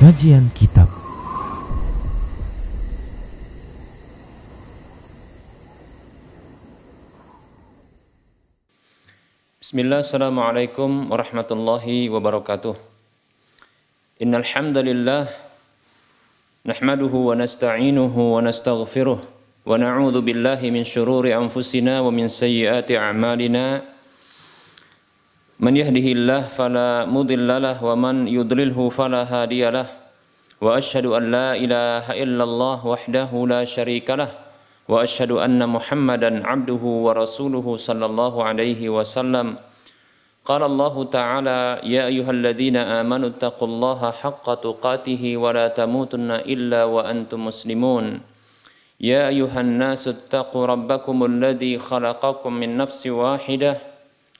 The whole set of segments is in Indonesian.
Kajian Kitab. Bismillah, Assalamualaikum warahmatullahi wabarakatuh. Innal hamdalillah nahmaduhu wa nasta'inuhu wa nastaghfiruh wa na'udzu billahi min shururi anfusina wa min sayyiati a'malina Man yahdihillah fala mudilla wa man yudlilhu fala hadiya Wa ashhadu an la ilaha illallah wahdahu la syarika lah. Wa ashhadu anna Muhammadan abduhu wa rasuluhu sallallahu alaihi wasallam. Qala Allah Ta'ala ya ayyuhalladzina amanu taqullaha haqqa tuqatih wa la tamutunna illa wa antum muslimun. Ya ayyuhan nasu taqu rabbakum alladhi khalaqakum min nafsin wahidah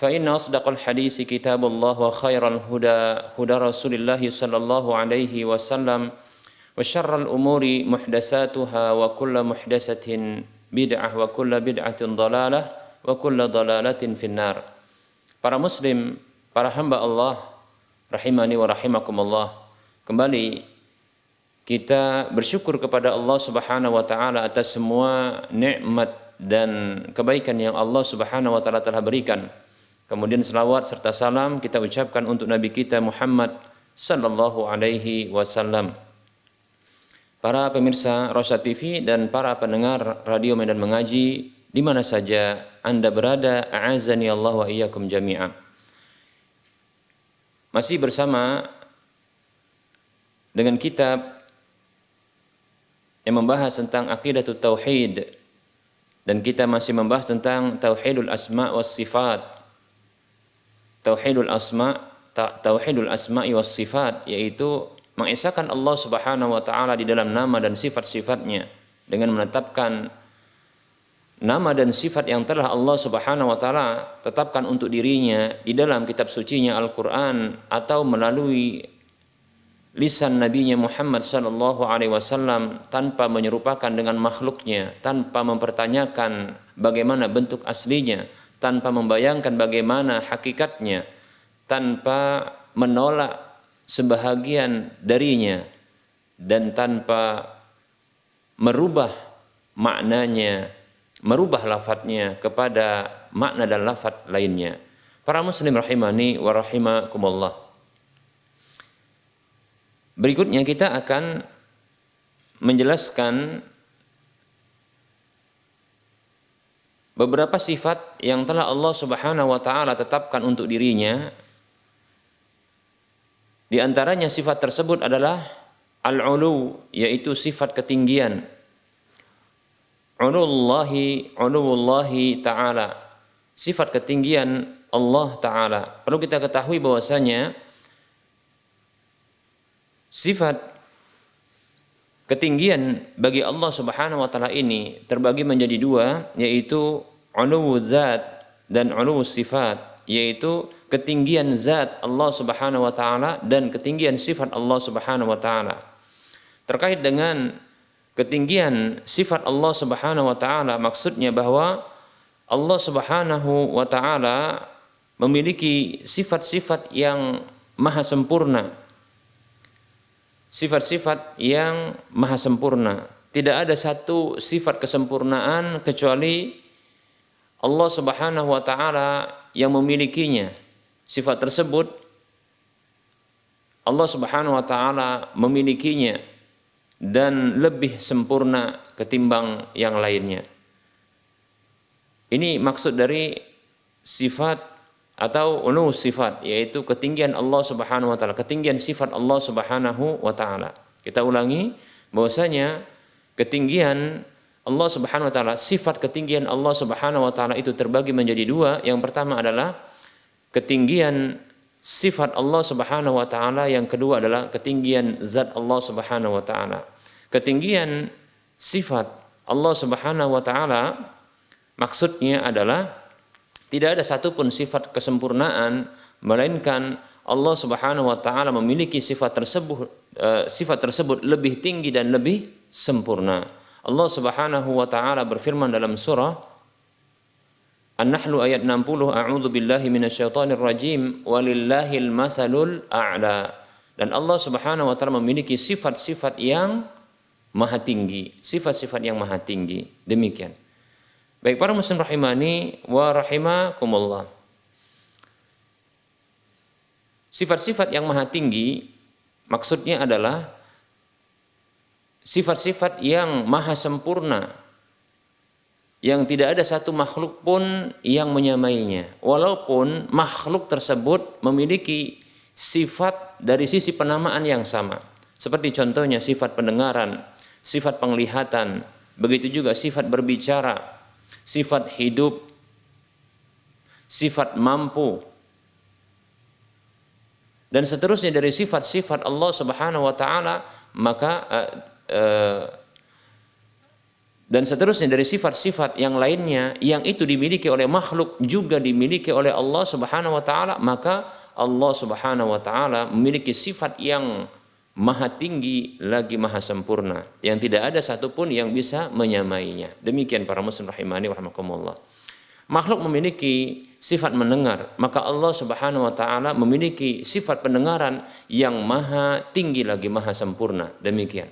فإن أصدق الحديث كتاب الله وخير الهدى هدى رسول الله صلى الله عليه وسلم وشر الأمور محدثاتها وكل محدثة بدعة وكل بدعة ضلالة وكل ضلالة في النار Para muslim, para hamba Allah, rahimani wa rahimakumullah. Kembali kita bersyukur kepada Allah Subhanahu wa taala atas semua nikmat dan kebaikan yang Allah Subhanahu wa taala telah berikan Kemudian selawat serta salam kita ucapkan untuk Nabi kita Muhammad sallallahu alaihi wasallam. Para pemirsa Rosa TV dan para pendengar Radio Medan Mengaji di mana saja Anda berada, a'azani Allah wa iyyakum jami'an. Masih bersama dengan kitab yang membahas tentang akidah tauhid dan kita masih membahas tentang tauhidul asma was sifat tauhidul asma tauhidul asma'i was sifat yaitu mengesahkan Allah Subhanahu wa taala di dalam nama dan sifat-sifatnya dengan menetapkan nama dan sifat yang telah Allah Subhanahu wa taala tetapkan untuk dirinya di dalam kitab sucinya Al-Qur'an atau melalui lisan nabinya Muhammad sallallahu alaihi wasallam tanpa menyerupakan dengan makhluknya, tanpa mempertanyakan bagaimana bentuk aslinya, tanpa membayangkan bagaimana hakikatnya, tanpa menolak sebahagian darinya, dan tanpa merubah maknanya, merubah lafadznya kepada makna dan lafadz lainnya. Para muslim rahimani wa rahimakumullah. Berikutnya kita akan menjelaskan beberapa sifat yang telah Allah Subhanahu wa taala tetapkan untuk dirinya di antaranya sifat tersebut adalah al-ulu yaitu sifat ketinggian. Ulullahi ulullahi taala. Sifat ketinggian Allah taala. Perlu kita ketahui bahwasanya sifat Ketinggian bagi Allah Subhanahu wa taala ini terbagi menjadi dua yaitu ulu zat dan ulu sifat yaitu ketinggian zat Allah Subhanahu wa taala dan ketinggian sifat Allah Subhanahu wa taala. Terkait dengan ketinggian sifat Allah Subhanahu wa taala maksudnya bahwa Allah Subhanahu wa taala memiliki sifat-sifat yang maha sempurna sifat-sifat yang maha sempurna. Tidak ada satu sifat kesempurnaan kecuali Allah Subhanahu wa taala yang memilikinya. Sifat tersebut Allah Subhanahu wa taala memilikinya dan lebih sempurna ketimbang yang lainnya. Ini maksud dari sifat atau ulu sifat yaitu ketinggian Allah Subhanahu wa taala, ketinggian sifat Allah Subhanahu wa taala. Kita ulangi bahwasanya ketinggian Allah Subhanahu wa taala, sifat ketinggian Allah Subhanahu wa taala itu terbagi menjadi dua. Yang pertama adalah ketinggian sifat Allah Subhanahu wa taala, yang kedua adalah ketinggian zat Allah Subhanahu wa taala. Ketinggian sifat Allah Subhanahu wa taala maksudnya adalah tidak ada satupun sifat kesempurnaan melainkan Allah Subhanahu wa taala memiliki sifat tersebut uh, sifat tersebut lebih tinggi dan lebih sempurna. Allah Subhanahu wa taala berfirman dalam surah An-Nahlu ayat 60 A'udzu billahi minasyaitonir rajim walillahil masalul a'la. Dan Allah Subhanahu wa taala memiliki sifat-sifat yang maha tinggi, sifat-sifat yang maha tinggi. Demikian. Baik para muslim rahimani wa rahimakumullah. Sifat-sifat yang maha tinggi maksudnya adalah sifat-sifat yang maha sempurna yang tidak ada satu makhluk pun yang menyamainya. Walaupun makhluk tersebut memiliki sifat dari sisi penamaan yang sama. Seperti contohnya sifat pendengaran, sifat penglihatan, begitu juga sifat berbicara, sifat hidup, sifat mampu, dan seterusnya dari sifat-sifat Allah Subhanahu wa taala maka uh, uh, dan seterusnya dari sifat-sifat yang lainnya yang itu dimiliki oleh makhluk juga dimiliki oleh Allah Subhanahu wa taala maka Allah Subhanahu wa taala memiliki sifat yang maha tinggi lagi maha sempurna. Yang tidak ada satupun yang bisa menyamainya. Demikian para muslim rahimani warahmatullah. Makhluk memiliki sifat mendengar. Maka Allah Subhanahu wa taala memiliki sifat pendengaran yang maha tinggi lagi maha sempurna. Demikian.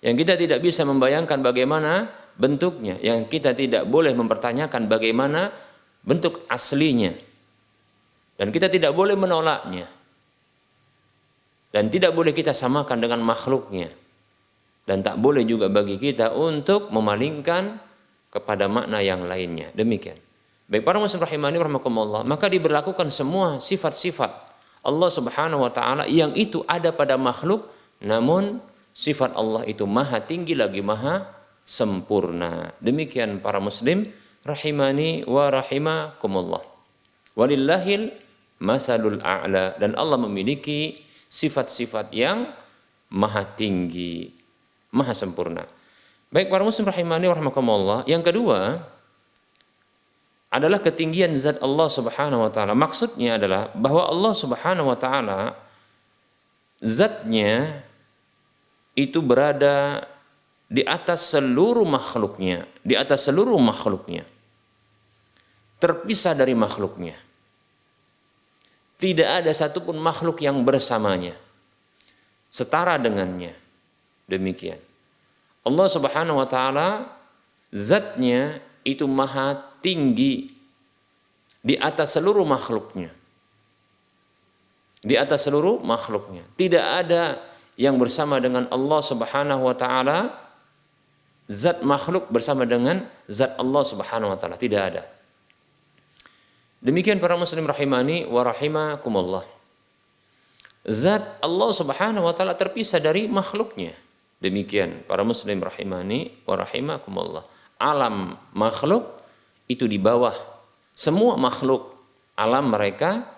Yang kita tidak bisa membayangkan bagaimana bentuknya, yang kita tidak boleh mempertanyakan bagaimana bentuk aslinya. Dan kita tidak boleh menolaknya. Dan tidak boleh kita samakan dengan makhluknya. Dan tak boleh juga bagi kita untuk memalingkan kepada makna yang lainnya. Demikian. Baik para muslim rahimani rahmatullah, maka diberlakukan semua sifat-sifat Allah Subhanahu wa taala yang itu ada pada makhluk namun sifat Allah itu maha tinggi lagi maha sempurna. Demikian para muslim rahimani wa rahimakumullah. Walillahil masalul a'la dan Allah memiliki sifat-sifat yang maha tinggi, maha sempurna. Baik para muslim rahimani wa rahimakumullah. Yang kedua adalah ketinggian zat Allah Subhanahu wa taala. Maksudnya adalah bahwa Allah Subhanahu wa taala zatnya itu berada di atas seluruh makhluknya, di atas seluruh makhluknya. Terpisah dari makhluknya. Tidak ada satupun makhluk yang bersamanya. Setara dengannya. Demikian. Allah Subhanahu wa taala zatnya itu maha tinggi di atas seluruh makhluknya. Di atas seluruh makhluknya. Tidak ada yang bersama dengan Allah Subhanahu wa taala zat makhluk bersama dengan zat Allah Subhanahu wa taala tidak ada. Demikian para muslim rahimani wa rahimakumullah. Zat Allah Subhanahu wa taala terpisah dari makhluknya. Demikian para muslim rahimani wa rahimakumullah. Alam makhluk itu di bawah semua makhluk alam mereka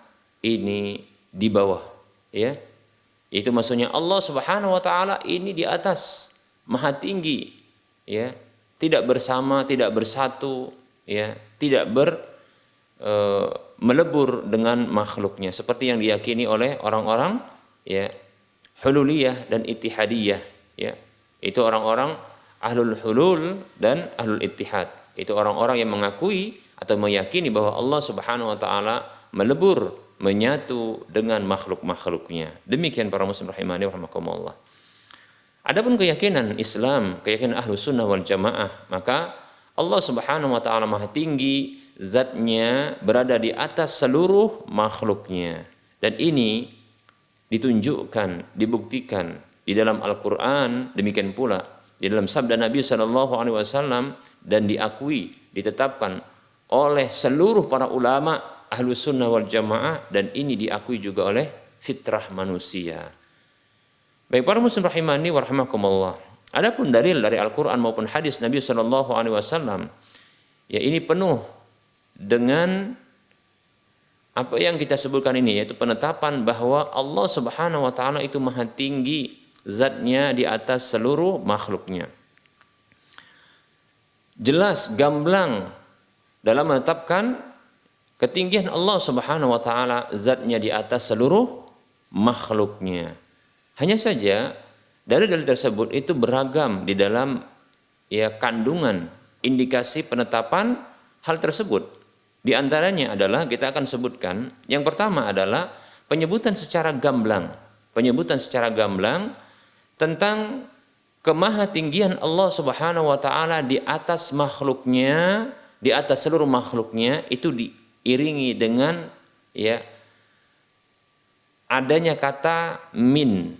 ini di bawah ya itu maksudnya Allah Subhanahu wa taala ini di atas, maha tinggi, ya. Tidak bersama, tidak bersatu, ya, tidak ber e, melebur dengan makhluknya seperti yang diyakini oleh orang-orang ya hululiyah dan ittihadiyah, ya. Itu orang-orang ahlul hulul dan ahlul ittihad. Itu orang-orang yang mengakui atau meyakini bahwa Allah Subhanahu wa taala melebur menyatu dengan makhluk-makhluknya. Demikian para muslim rahimani rahimakumullah. Adapun keyakinan Islam, keyakinan ahlu sunnah wal jamaah, maka Allah subhanahu wa ta'ala maha tinggi, zatnya berada di atas seluruh makhluknya. Dan ini ditunjukkan, dibuktikan di dalam Al-Quran, demikian pula di dalam sabda Nabi Shallallahu Alaihi Wasallam dan diakui, ditetapkan oleh seluruh para ulama ahlu sunnah wal jamaah dan ini diakui juga oleh fitrah manusia. Baik para muslim rahimani wa rahimakumullah. Adapun dalil dari Al-Qur'an maupun hadis Nabi sallallahu alaihi wasallam ya ini penuh dengan apa yang kita sebutkan ini yaitu penetapan bahwa Allah Subhanahu wa taala itu maha tinggi zatnya di atas seluruh makhluknya. Jelas gamblang dalam menetapkan ketinggian Allah Subhanahu wa taala zatnya di atas seluruh makhluknya. Hanya saja dari dalil tersebut itu beragam di dalam ya kandungan indikasi penetapan hal tersebut. Di antaranya adalah kita akan sebutkan yang pertama adalah penyebutan secara gamblang, penyebutan secara gamblang tentang kemahatinggian Allah Subhanahu wa taala di atas makhluknya, di atas seluruh makhluknya itu diiringi dengan ya adanya kata min.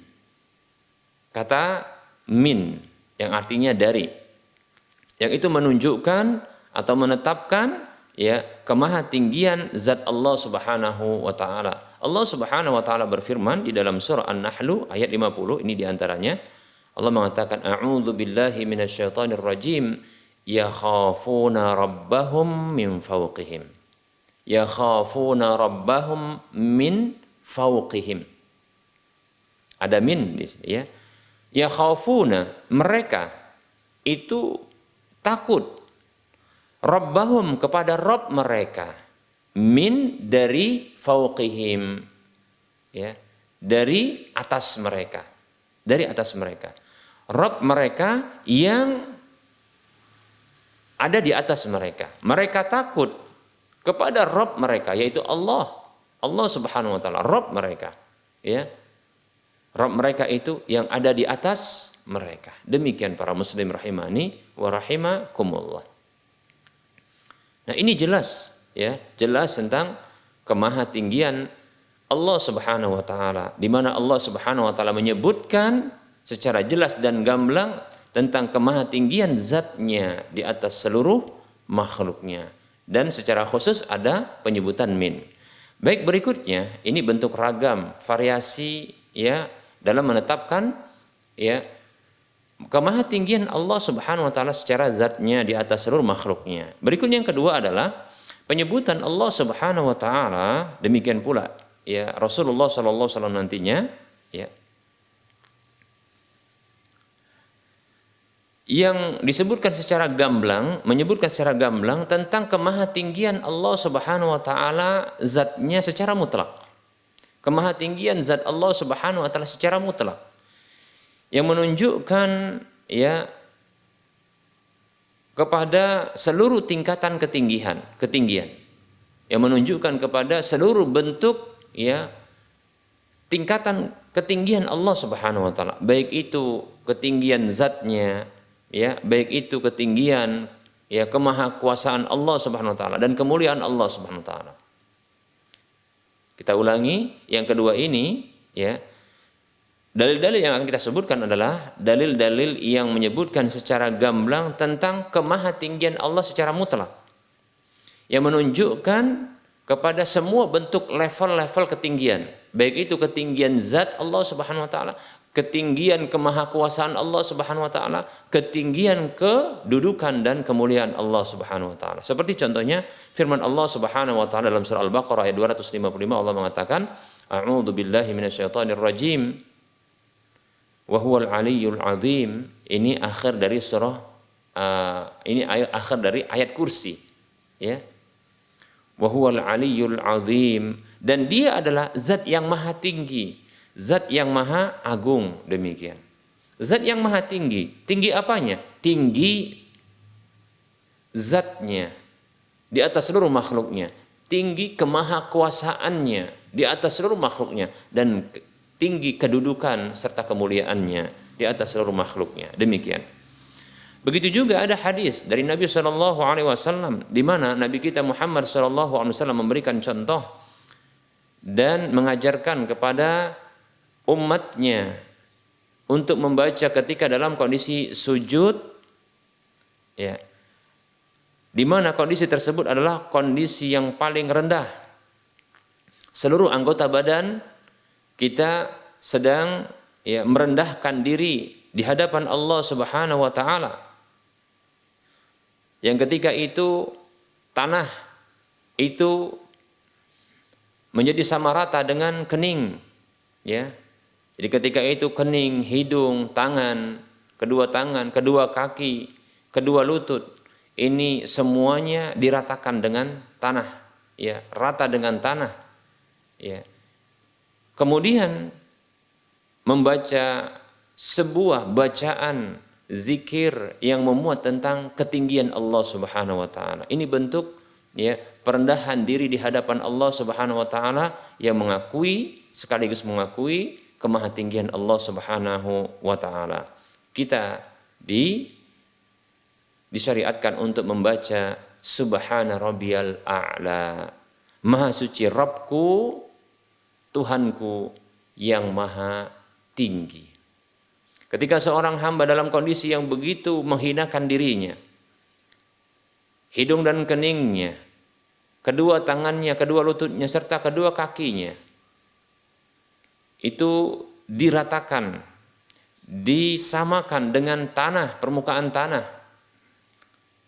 Kata min yang artinya dari. Yang itu menunjukkan atau menetapkan ya kemahatinggian zat Allah Subhanahu wa taala. Allah Subhanahu wa taala berfirman di dalam surah An-Nahl ayat 50 ini di antaranya Allah mengatakan a'udzu billahi minasyaitonir rajim. Yakhafuna rabbahum min fawqihim. Yakhafuna rabbahum min fawqihim. Ada min di sini ya. Yakhafuna mereka itu takut Rabbahum kepada Rob mereka. Min dari fauqihim. Ya dari atas mereka. Dari atas mereka. Rob mereka yang ada di atas mereka. Mereka takut kepada Rob mereka yaitu Allah. Allah subhanahu wa ta'ala Rob mereka. Ya. Rob mereka itu yang ada di atas mereka. Demikian para muslim rahimani wa rahimakumullah Nah ini jelas ya, jelas tentang kemahatinggian Allah Subhanahu wa taala di mana Allah Subhanahu wa taala menyebutkan secara jelas dan gamblang tentang kemahatinggian zatnya di atas seluruh makhluknya dan secara khusus ada penyebutan min. Baik berikutnya ini bentuk ragam variasi ya dalam menetapkan ya kemahatinggian Allah Subhanahu wa taala secara zatnya di atas seluruh makhluknya. Berikutnya yang kedua adalah penyebutan Allah Subhanahu wa taala demikian pula ya Rasulullah sallallahu alaihi wasallam nantinya ya yang disebutkan secara gamblang, menyebutkan secara gamblang tentang kemahatinggian Allah Subhanahu wa taala zatnya secara mutlak. Kemahatinggian zat Allah Subhanahu wa taala secara mutlak yang menunjukkan ya kepada seluruh tingkatan ketinggian, ketinggian yang menunjukkan kepada seluruh bentuk ya tingkatan ketinggian Allah Subhanahu wa taala, baik itu ketinggian zatnya ya, baik itu ketinggian ya kemahakuasaan Allah Subhanahu wa taala dan kemuliaan Allah Subhanahu wa taala. Kita ulangi yang kedua ini ya Dalil-dalil yang akan kita sebutkan adalah dalil-dalil yang menyebutkan secara gamblang tentang kemahatinggian Allah secara mutlak. Yang menunjukkan kepada semua bentuk level-level ketinggian. Baik itu ketinggian zat Allah Subhanahu wa taala, ketinggian kemahakuasaan Allah Subhanahu wa taala, ketinggian kedudukan dan kemuliaan Allah Subhanahu wa taala. Seperti contohnya firman Allah Subhanahu wa taala dalam surah Al-Baqarah ayat 255 Allah mengatakan, A'udzu billahi minasyaitonir rajim Wahuwal aliyul ini akhir dari surah uh, ini ayat akhir dari ayat kursi ya. Wahuwal aliyul dan dia adalah zat yang maha tinggi zat yang maha agung demikian. Zat yang maha tinggi. Tinggi apanya? Tinggi zatnya di atas seluruh makhluknya. Tinggi kemahakuasaannya di atas seluruh makhluknya. Dan tinggi kedudukan serta kemuliaannya di atas seluruh makhluknya. Demikian. Begitu juga ada hadis dari Nabi Shallallahu Alaihi Wasallam di mana Nabi kita Muhammad Shallallahu Alaihi Wasallam memberikan contoh dan mengajarkan kepada umatnya untuk membaca ketika dalam kondisi sujud ya di mana kondisi tersebut adalah kondisi yang paling rendah seluruh anggota badan kita sedang ya merendahkan diri di hadapan Allah Subhanahu wa taala. Yang ketika itu tanah itu menjadi sama rata dengan kening ya jadi ketika itu kening hidung tangan kedua tangan kedua kaki kedua lutut ini semuanya diratakan dengan tanah ya rata dengan tanah ya kemudian membaca sebuah bacaan zikir yang memuat tentang ketinggian Allah Subhanahu wa taala. Ini bentuk ya perendahan diri di hadapan Allah Subhanahu wa taala yang mengakui sekaligus mengakui kemahatinggian Allah Subhanahu wa taala. Kita di disyariatkan untuk membaca subhana rabbiyal a'la. Maha suci Rabbku, Tuhanku yang maha tinggi. Ketika seorang hamba dalam kondisi yang begitu menghinakan dirinya, hidung dan keningnya, kedua tangannya, kedua lututnya, serta kedua kakinya, itu diratakan, disamakan dengan tanah, permukaan tanah.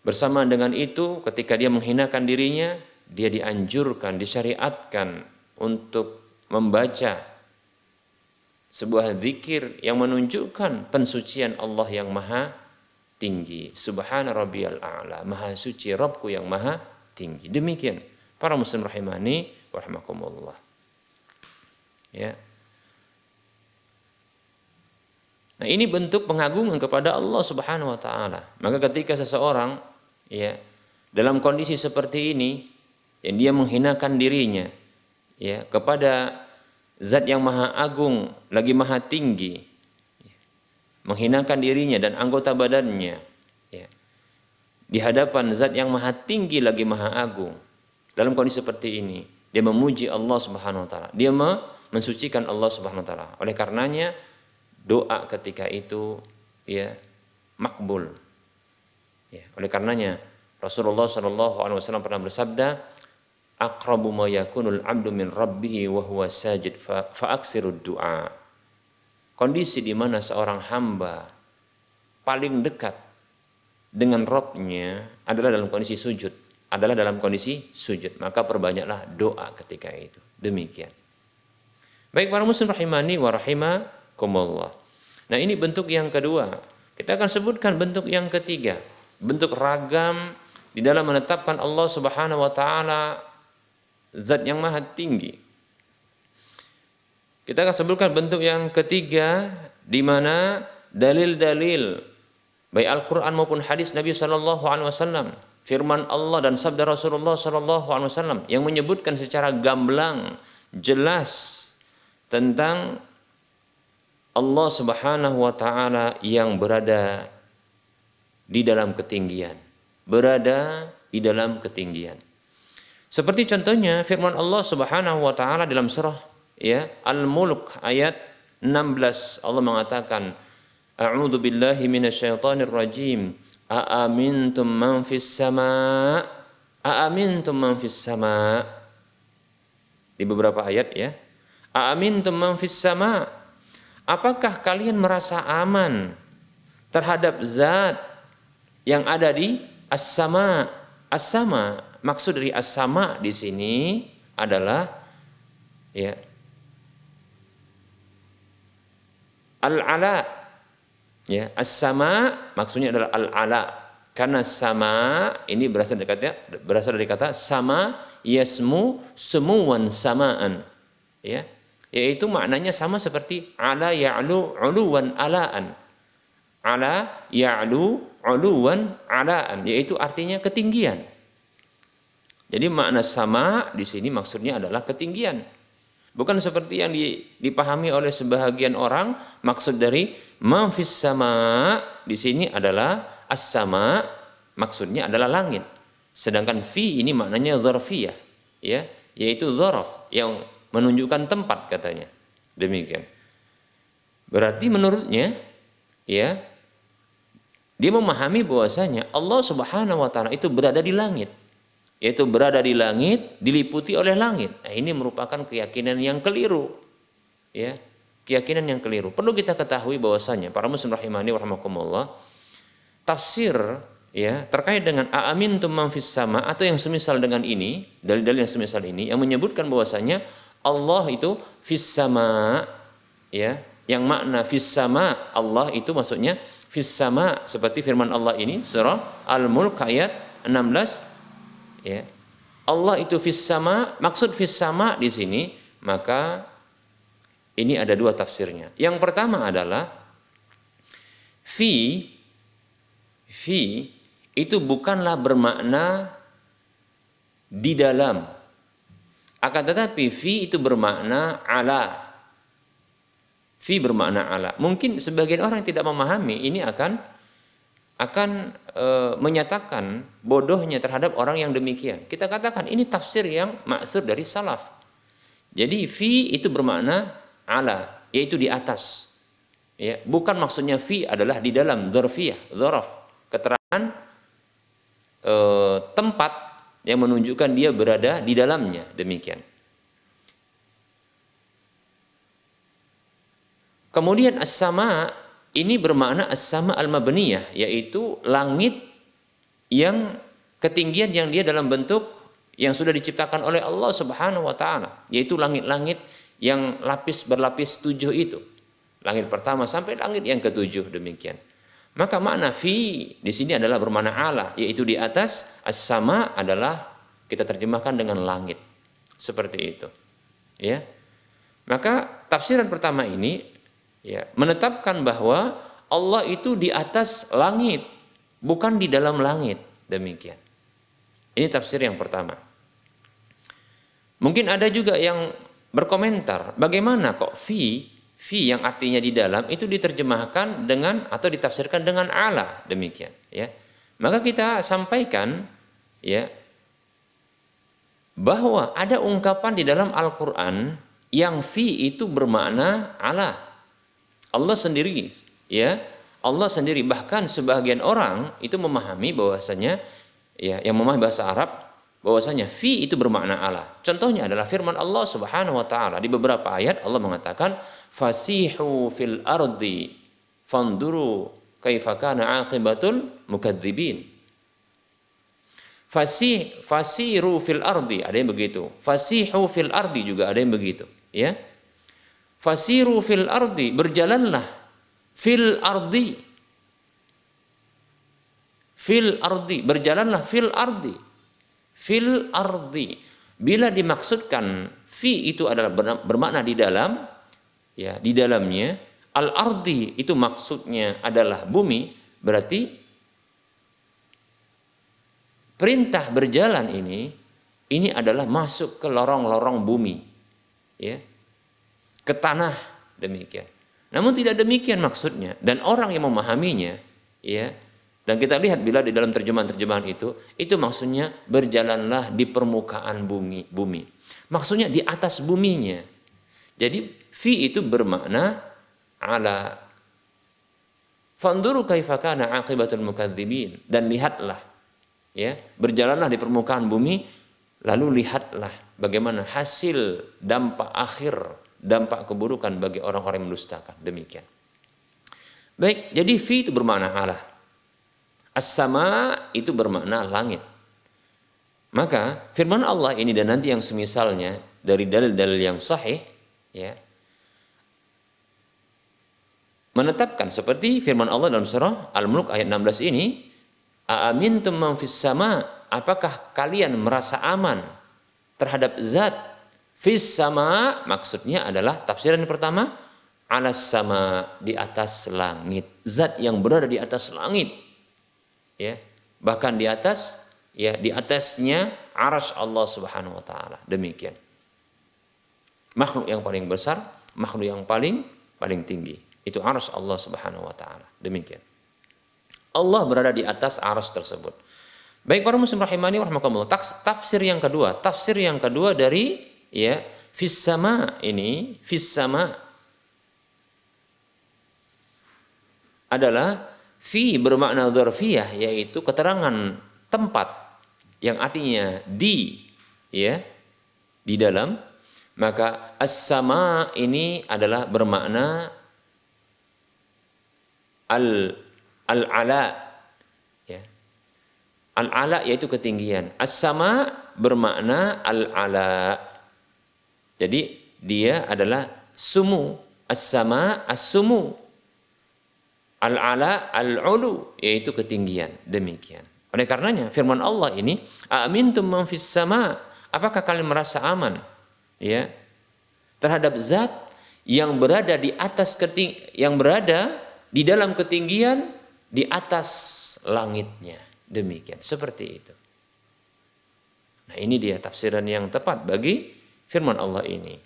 Bersama dengan itu, ketika dia menghinakan dirinya, dia dianjurkan, disyariatkan untuk membaca sebuah zikir yang menunjukkan pensucian Allah yang maha tinggi. Subhana rabbiyal a'la. Maha suci Rabbku yang maha tinggi. Demikian para muslim rahimani wa rahimakumullah. Ya. Nah, ini bentuk pengagungan kepada Allah Subhanahu wa taala. Maka ketika seseorang ya dalam kondisi seperti ini yang dia menghinakan dirinya ya kepada zat yang maha agung, lagi maha tinggi, menghinakan dirinya dan anggota badannya, ya. di hadapan zat yang maha tinggi lagi maha agung. Dalam kondisi seperti ini, dia memuji Allah Subhanahu wa taala. Dia mensucikan Allah Subhanahu wa taala. Oleh karenanya doa ketika itu ya makbul. Ya, oleh karenanya Rasulullah wasallam pernah bersabda, aqrabu ma yakunul abdu min rabbih wa huwa sajid fa, fa du'a. Kondisi di mana seorang hamba paling dekat dengan Robnya adalah dalam kondisi sujud, adalah dalam kondisi sujud. Maka perbanyaklah doa ketika itu. Demikian. Baik para muslim rahimani wa rahimakumullah. Nah ini bentuk yang kedua. Kita akan sebutkan bentuk yang ketiga. Bentuk ragam di dalam menetapkan Allah subhanahu wa ta'ala zat yang maha tinggi. Kita akan sebutkan bentuk yang ketiga di mana dalil-dalil baik Al-Qur'an maupun hadis Nabi sallallahu alaihi wasallam, firman Allah dan sabda Rasulullah sallallahu alaihi wasallam yang menyebutkan secara gamblang jelas tentang Allah Subhanahu wa taala yang berada di dalam ketinggian, berada di dalam ketinggian. Seperti contohnya firman Allah Subhanahu wa taala dalam surah ya Al-Mulk ayat 16 Allah mengatakan A'udzu billahi minasyaitonir rajim. Aamintum man fis sama Aamintum man fis sama Di beberapa ayat ya. Aamintum man fis sama Apakah kalian merasa aman terhadap zat yang ada di as-sama? As-sama Maksud dari as-sama di sini adalah ya al-ala ya as-sama maksudnya adalah al-ala. Karena sama ini berasal dari kata berasal dari kata sama yasmu semuan samaan ya. Yaitu maknanya sama seperti ala ya'lu uluwan alaan. Ala ya'lu uluwan alaan yaitu artinya ketinggian jadi makna sama di sini maksudnya adalah ketinggian. Bukan seperti yang dipahami oleh sebahagian orang, maksud dari mafis sama di sini adalah as-sama, maksudnya adalah langit. Sedangkan fi ini maknanya dzarfiyah, ya, yaitu dzaraf yang menunjukkan tempat katanya. Demikian. Berarti menurutnya ya dia memahami bahwasanya Allah Subhanahu wa taala itu berada di langit yaitu berada di langit, diliputi oleh langit. Nah, ini merupakan keyakinan yang keliru. Ya, keyakinan yang keliru. Perlu kita ketahui bahwasanya para muslim rahimani rahimakumullah, tafsir ya terkait dengan amin man fis sama atau yang semisal dengan ini dalil-dalil yang semisal ini yang menyebutkan bahwasanya Allah itu fis sama ya yang makna fis sama Allah itu maksudnya fis sama seperti firman Allah ini surah Al-Mulk ayat 16 ya Allah itu fis sama maksud fis sama di sini maka ini ada dua tafsirnya yang pertama adalah fi fi itu bukanlah bermakna di dalam. Akan tetapi fi itu bermakna ala. Fi bermakna ala. Mungkin sebagian orang yang tidak memahami ini akan akan e, menyatakan bodohnya terhadap orang yang demikian. Kita katakan ini tafsir yang maksud dari salaf. Jadi fi itu bermakna ala, yaitu di atas. Ya, bukan maksudnya fi adalah di dalam dzarfiyah, dzaraf, keterangan e, tempat yang menunjukkan dia berada di dalamnya demikian. Kemudian as-sama ini bermakna as-sama al-mabniyah yaitu langit yang ketinggian yang dia dalam bentuk yang sudah diciptakan oleh Allah Subhanahu wa taala yaitu langit-langit yang lapis berlapis tujuh itu. Langit pertama sampai langit yang ketujuh demikian. Maka makna fi di sini adalah bermakna ala, yaitu di atas as-sama adalah kita terjemahkan dengan langit. Seperti itu. Ya. Maka tafsiran pertama ini ya menetapkan bahwa Allah itu di atas langit, bukan di dalam langit. Demikian. Ini tafsir yang pertama. Mungkin ada juga yang berkomentar, bagaimana kok fi fi yang artinya di dalam itu diterjemahkan dengan atau ditafsirkan dengan ala demikian ya maka kita sampaikan ya bahwa ada ungkapan di dalam Al-Qur'an yang fi itu bermakna ala Allah sendiri ya Allah sendiri bahkan sebagian orang itu memahami bahwasanya ya yang memahami bahasa Arab bahwasanya fi itu bermakna Allah. Contohnya adalah firman Allah Subhanahu wa taala di beberapa ayat Allah mengatakan fasihu fil ardi fanduru kaifa kana aqibatul mukadzibin. Fasih fasiru fil ardi ada yang begitu. Fasihu fil ardi juga ada yang begitu, ya. Fasiru fil ardi berjalanlah fil ardi. Fil ardi berjalanlah fil ardi. Fil ardi. Bila dimaksudkan fi itu adalah bermakna di dalam, ya di dalamnya, al ardi itu maksudnya adalah bumi, berarti perintah berjalan ini ini adalah masuk ke lorong-lorong bumi, ya ke tanah demikian. Namun tidak demikian maksudnya dan orang yang memahaminya, ya dan kita lihat bila di dalam terjemahan-terjemahan itu, itu maksudnya berjalanlah di permukaan bumi. bumi. Maksudnya di atas buminya. Jadi fi itu bermakna ala. Fanduru kaifakana akibatul mukadzibin. Dan lihatlah. ya Berjalanlah di permukaan bumi. Lalu lihatlah bagaimana hasil dampak akhir, dampak keburukan bagi orang-orang yang mendustakan. Demikian. Baik, jadi fi itu bermakna Allah. As-sama itu bermakna langit. Maka firman Allah ini dan nanti yang semisalnya dari dalil-dalil yang sahih ya menetapkan seperti firman Allah dalam surah Al-Mulk ayat 16 ini Aamintum man sama apakah kalian merasa aman terhadap zat fis sama maksudnya adalah tafsiran yang pertama alas sama di atas langit. Zat yang berada di atas langit. Ya bahkan di atas ya di atasnya aras Allah Subhanahu wa taala. Demikian. Makhluk yang paling besar makhluk yang paling paling tinggi. Itu aras Allah Subhanahu wa taala. Demikian. Allah berada di atas aras tersebut. Baik para muslim rahimani warahmatullah tafsir yang kedua tafsir yang kedua dari ya fis sama ini fis sama adalah Fi bermakna dzarfiyah yaitu keterangan tempat yang artinya di ya di dalam maka as-sama ini adalah bermakna al al ala ya Al-ala yaitu ketinggian. As-sama bermakna al-ala. Jadi dia adalah sumu. As-sama as-sumu. Al-ala al-ulu yaitu ketinggian. Demikian. Oleh karenanya firman Allah ini, "Amintum man fis sama?" Apakah kalian merasa aman? Ya. Terhadap zat yang berada di atas keting yang berada di dalam ketinggian di atas langitnya. Demikian, seperti itu. Nah, ini dia tafsiran yang tepat bagi firman Allah ini.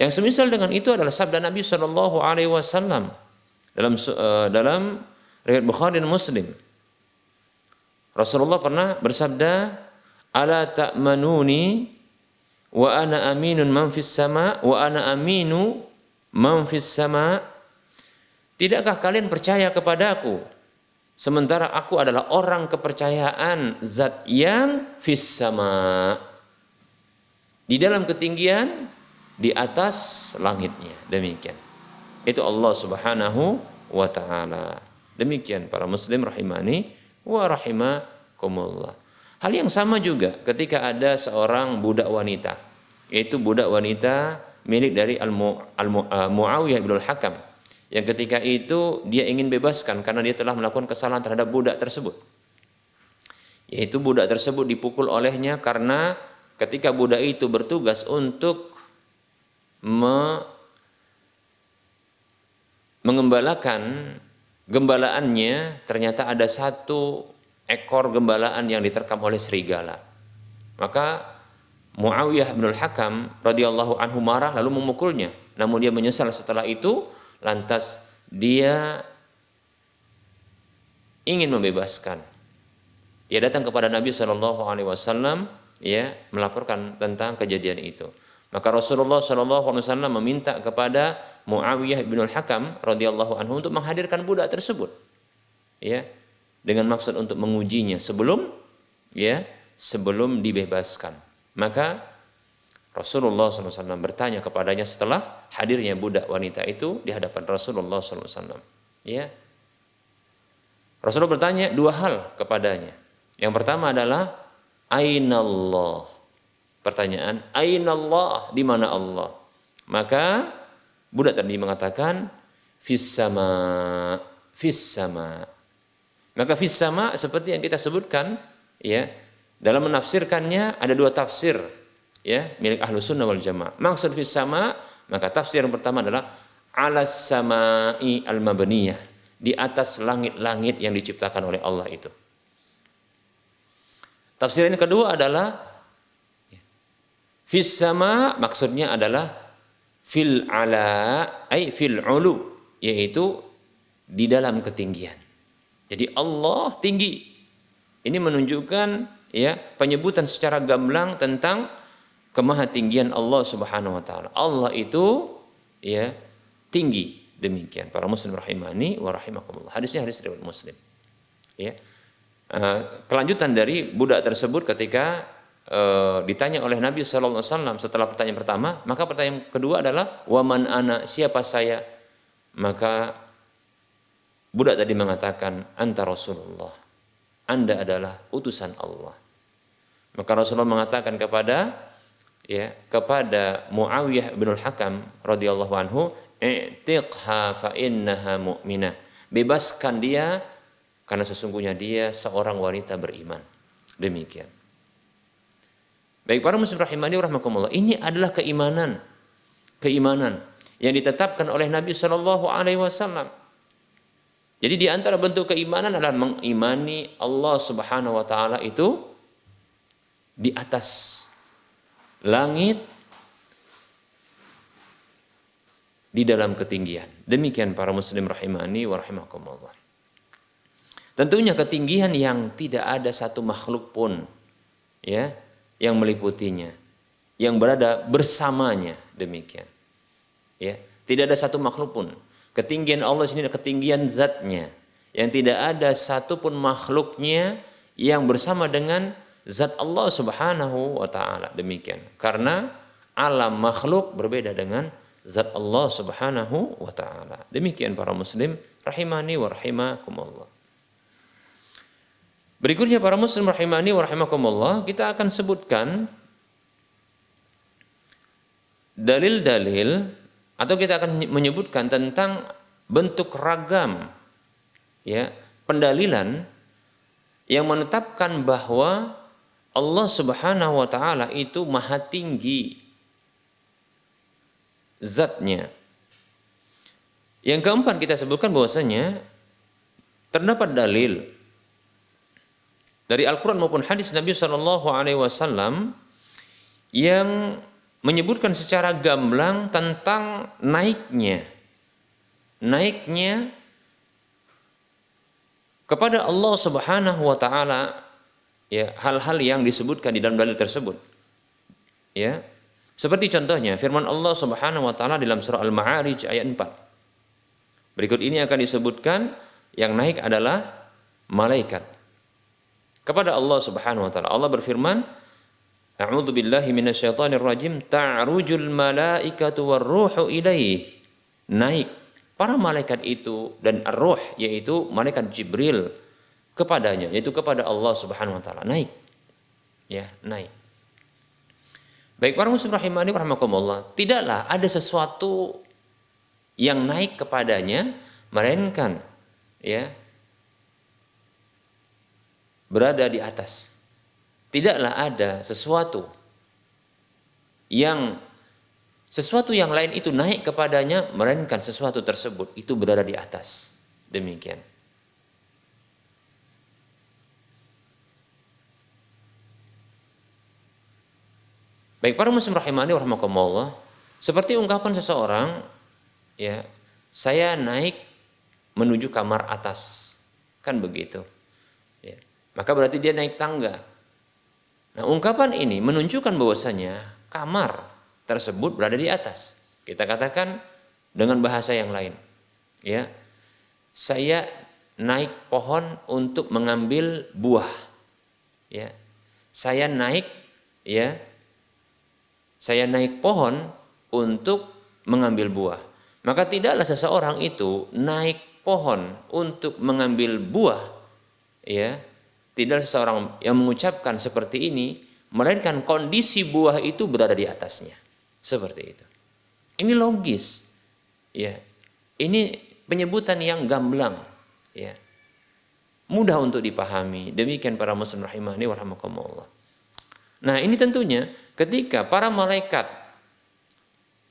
Yang semisal dengan itu adalah sabda Nabi Shallallahu alaihi wasallam dalam uh, dalam riwayat Bukhari dan Muslim Rasulullah pernah bersabda, "Ala ta'manuni wa ana aminun man fis sama wa ana aminu man fis sama?" Tidakkah kalian percaya kepadaku sementara aku adalah orang kepercayaan zat yang fis sama di dalam ketinggian di atas langitnya. Demikian. Itu Allah Subhanahu wa taala. Demikian para muslim rahimani wa rahimakumullah. Hal yang sama juga ketika ada seorang budak wanita, yaitu budak wanita milik dari Al-Muawiyah bin Al-Hakam. Yang ketika itu dia ingin bebaskan karena dia telah melakukan kesalahan terhadap budak tersebut. Yaitu budak tersebut dipukul olehnya karena ketika budak itu bertugas untuk me mengembalakan gembalaannya ternyata ada satu ekor gembalaan yang diterkam oleh serigala. Maka Muawiyah bin Al-Hakam radhiyallahu anhu marah lalu memukulnya. Namun dia menyesal setelah itu lantas dia ingin membebaskan. Dia datang kepada Nabi Shallallahu alaihi wasallam ya melaporkan tentang kejadian itu. Maka Rasulullah wasallam meminta kepada Muawiyah bin Al-Hakam radhiyallahu anhu untuk menghadirkan budak tersebut. Ya. Dengan maksud untuk mengujinya sebelum ya, sebelum dibebaskan. Maka Rasulullah SAW bertanya kepadanya setelah hadirnya budak wanita itu di hadapan Rasulullah SAW. Ya. Rasulullah bertanya dua hal kepadanya. Yang pertama adalah Ainallah. Pertanyaan, Ainallah, di mana Allah? Maka Budak tadi mengatakan fis sama. Maka fis sama seperti yang kita sebutkan ya dalam menafsirkannya ada dua tafsir ya milik ahlu sunnah wal jamaah. Maksud fis sama maka tafsir yang pertama adalah alas samai al mabaniyah di atas langit-langit yang diciptakan oleh Allah itu. Tafsir yang kedua adalah fis sama maksudnya adalah fil ala ay fil ulu yaitu di dalam ketinggian. Jadi Allah tinggi. Ini menunjukkan ya penyebutan secara gamblang tentang kemahatinggian Allah Subhanahu wa taala. Allah itu ya tinggi demikian. Para muslim rahimani wa rahimakumullah. Hadisnya hadis riwayat Muslim. Ya. Uh, kelanjutan dari budak tersebut ketika e, ditanya oleh Nabi SAW setelah pertanyaan pertama, maka pertanyaan kedua adalah waman ana siapa saya? Maka budak tadi mengatakan anta Rasulullah. Anda adalah utusan Allah. Maka Rasulullah mengatakan kepada ya kepada Muawiyah bin Al-Hakam radhiyallahu anhu, "I'tiqha fa innaha mu'minah." Bebaskan dia karena sesungguhnya dia seorang wanita beriman. Demikian. Baik para muslim rahimani rahmakumullah, ini adalah keimanan. Keimanan yang ditetapkan oleh Nabi Shallallahu alaihi wasallam. Jadi di antara bentuk keimanan adalah mengimani Allah Subhanahu wa taala itu di atas langit di dalam ketinggian. Demikian para muslim rahimani wa rahimakumullah. Tentunya ketinggian yang tidak ada satu makhluk pun ya yang meliputinya, yang berada bersamanya demikian. Ya, tidak ada satu makhluk pun. Ketinggian Allah sini ketinggian zatnya. Yang tidak ada satupun makhluknya yang bersama dengan zat Allah subhanahu wa ta'ala. Demikian. Karena alam makhluk berbeda dengan zat Allah subhanahu wa ta'ala. Demikian para muslim. Rahimani wa rahimakumullah. Berikutnya para muslim rahimani wa rahimakumullah, kita akan sebutkan dalil-dalil atau kita akan menyebutkan tentang bentuk ragam ya pendalilan yang menetapkan bahwa Allah Subhanahu wa taala itu maha tinggi zatnya. Yang keempat kita sebutkan bahwasanya terdapat dalil dari Al-Quran maupun hadis Nabi Shallallahu Alaihi Wasallam yang menyebutkan secara gamblang tentang naiknya naiknya kepada Allah Subhanahu wa taala ya hal-hal yang disebutkan di dalam dalil tersebut. Ya seperti contohnya firman Allah Subhanahu wa taala dalam surah Al-Ma'arij ayat 4 berikut ini akan disebutkan yang naik adalah malaikat kepada Allah Subhanahu wa taala Allah berfirman A'udzu billahi minasyaitonir rajim ta'rujul malaikatu warruhu ilaih. Naik para malaikat itu dan ar-ruh yaitu malaikat Jibril kepadanya yaitu kepada Allah Subhanahu wa taala. Naik. Ya, naik. Baik para muslim rahimani rahimakumullah, tidaklah ada sesuatu yang naik kepadanya melainkan ya berada di atas. Tidaklah ada sesuatu yang sesuatu yang lain itu naik kepadanya melainkan sesuatu tersebut itu berada di atas. Demikian. Baik para muslim rahimani warahmatullah seperti ungkapan seseorang ya saya naik menuju kamar atas. Kan begitu maka berarti dia naik tangga Nah, ungkapan ini menunjukkan bahwasanya kamar tersebut berada di atas. Kita katakan dengan bahasa yang lain. Ya. Saya naik pohon untuk mengambil buah. Ya. Saya naik ya. Saya naik pohon untuk mengambil buah. Maka tidaklah seseorang itu naik pohon untuk mengambil buah ya tidak seseorang yang mengucapkan seperti ini, melainkan kondisi buah itu berada di atasnya. Seperti itu. Ini logis. Ya. Ini penyebutan yang gamblang. Ya. Mudah untuk dipahami. Demikian para muslim rahimani warahmatullah. Nah ini tentunya ketika para malaikat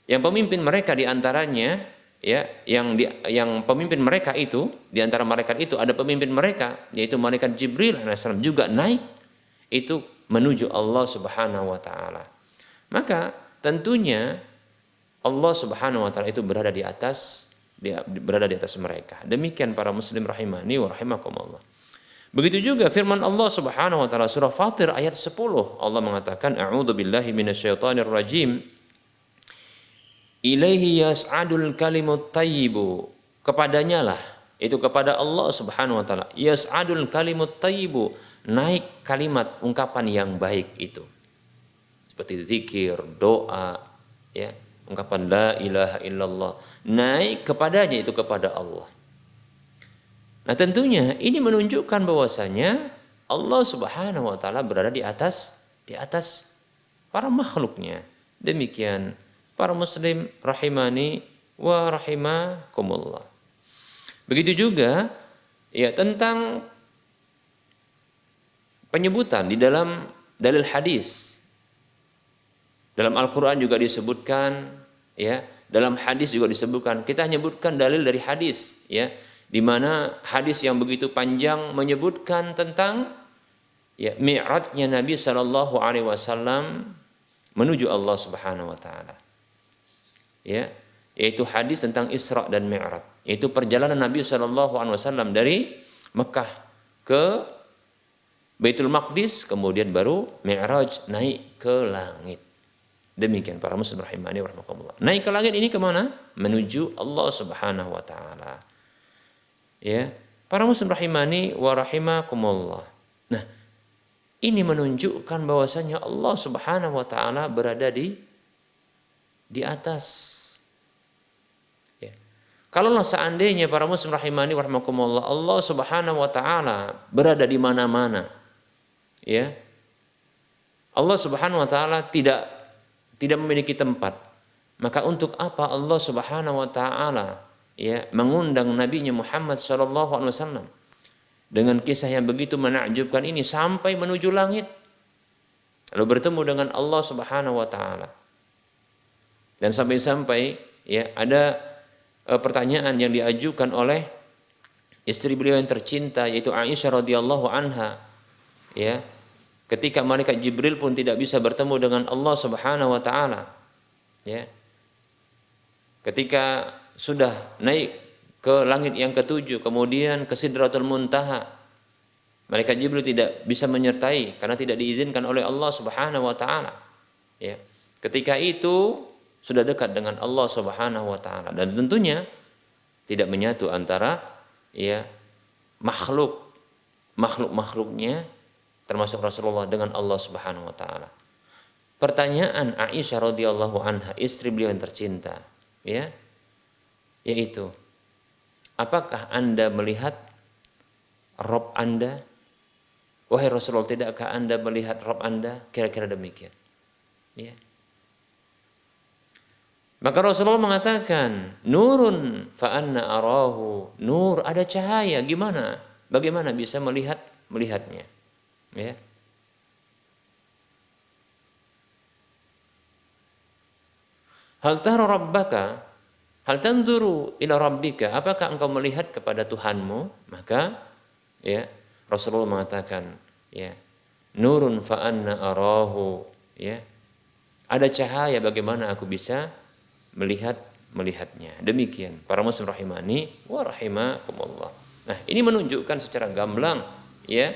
yang pemimpin mereka di antaranya ya yang di, yang pemimpin mereka itu di antara malaikat itu ada pemimpin mereka yaitu malaikat Jibril alaihissalam juga naik itu menuju Allah Subhanahu wa taala. Maka tentunya Allah Subhanahu wa taala itu berada di atas dia berada di atas mereka. Demikian para muslim rahimani wa rahimakumullah. Begitu juga firman Allah Subhanahu wa taala surah Fatir ayat 10 Allah mengatakan a'udzu billahi minasyaitonir rajim ilaihi yas'adul kalimut tayyibu. Kepadanya lah itu kepada Allah Subhanahu wa taala. Yas'adul kalimut tayyibu. Naik kalimat ungkapan yang baik itu. Seperti zikir doa ya ungkapan la ilaha illallah. Naik kepadanya itu kepada Allah. Nah tentunya ini menunjukkan bahwasanya Allah Subhanahu wa taala berada di atas di atas para makhluknya. Demikian para muslim rahimani wa rahimakumullah. Begitu juga ya tentang penyebutan di dalam dalil hadis. Dalam Al-Qur'an juga disebutkan ya, dalam hadis juga disebutkan. Kita menyebutkan dalil dari hadis ya, di mana hadis yang begitu panjang menyebutkan tentang ya mi'rajnya Nabi sallallahu alaihi wasallam menuju Allah Subhanahu wa taala ya yaitu hadis tentang Isra dan Mi'raj. Yaitu perjalanan Nabi Shallallahu Alaihi Wasallam dari Mekah ke Baitul Maqdis kemudian baru Mi'raj naik ke langit. Demikian para muslim rahimani warahmatullah naik ke langit ini ke mana menuju Allah Subhanahu Wa Taala. Ya para muslim rahimani wa rahimakumullah. Nah ini menunjukkan bahwasanya Allah Subhanahu wa taala berada di di atas Kalaulah seandainya para muslim rahimani warahmatullah Allah Subhanahu wa taala berada di mana-mana. Ya. Allah Subhanahu wa taala tidak tidak memiliki tempat. Maka untuk apa Allah Subhanahu wa taala ya mengundang nabinya Muhammad wasallam dengan kisah yang begitu menakjubkan ini sampai menuju langit lalu bertemu dengan Allah Subhanahu wa taala. Dan sampai-sampai ya ada e, pertanyaan yang diajukan oleh istri beliau yang tercinta yaitu Aisyah radhiyallahu anha ya. Ketika malaikat Jibril pun tidak bisa bertemu dengan Allah Subhanahu wa taala ya. Ketika sudah naik ke langit yang ketujuh kemudian ke Sidratul Muntaha malaikat Jibril tidak bisa menyertai karena tidak diizinkan oleh Allah Subhanahu wa taala ya. Ketika itu sudah dekat dengan Allah Subhanahu wa taala dan tentunya tidak menyatu antara ya makhluk makhluk-makhluknya termasuk Rasulullah dengan Allah Subhanahu wa taala. Pertanyaan Aisyah radhiyallahu anha, istri beliau yang tercinta, ya, yaitu apakah Anda melihat Rob Anda? Wahai Rasulullah, tidakkah Anda melihat Rob Anda? Kira-kira demikian. Ya. Maka Rasulullah mengatakan, nurun fa'anna arahu. Nur ada cahaya, gimana? Bagaimana bisa melihat melihatnya? Ya. Hal tara rabbaka hal tanduru ila rabbika apakah engkau melihat kepada Tuhanmu maka ya Rasulullah mengatakan ya nurun fa anna arahu ya ada cahaya bagaimana aku bisa melihat melihatnya. Demikian para muslim rahimani wa rahimakumullah. Nah, ini menunjukkan secara gamblang ya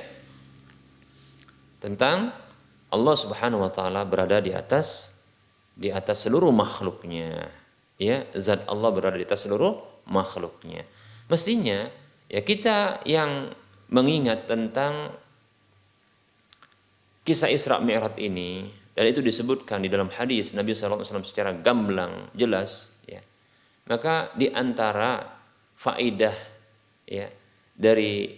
tentang Allah Subhanahu wa taala berada di atas di atas seluruh makhluknya. Ya, zat Allah berada di atas seluruh makhluknya. Mestinya ya kita yang mengingat tentang kisah Isra Mi'raj ini dan itu disebutkan di dalam hadis Nabi SAW secara gamblang jelas ya. Maka di antara faidah ya dari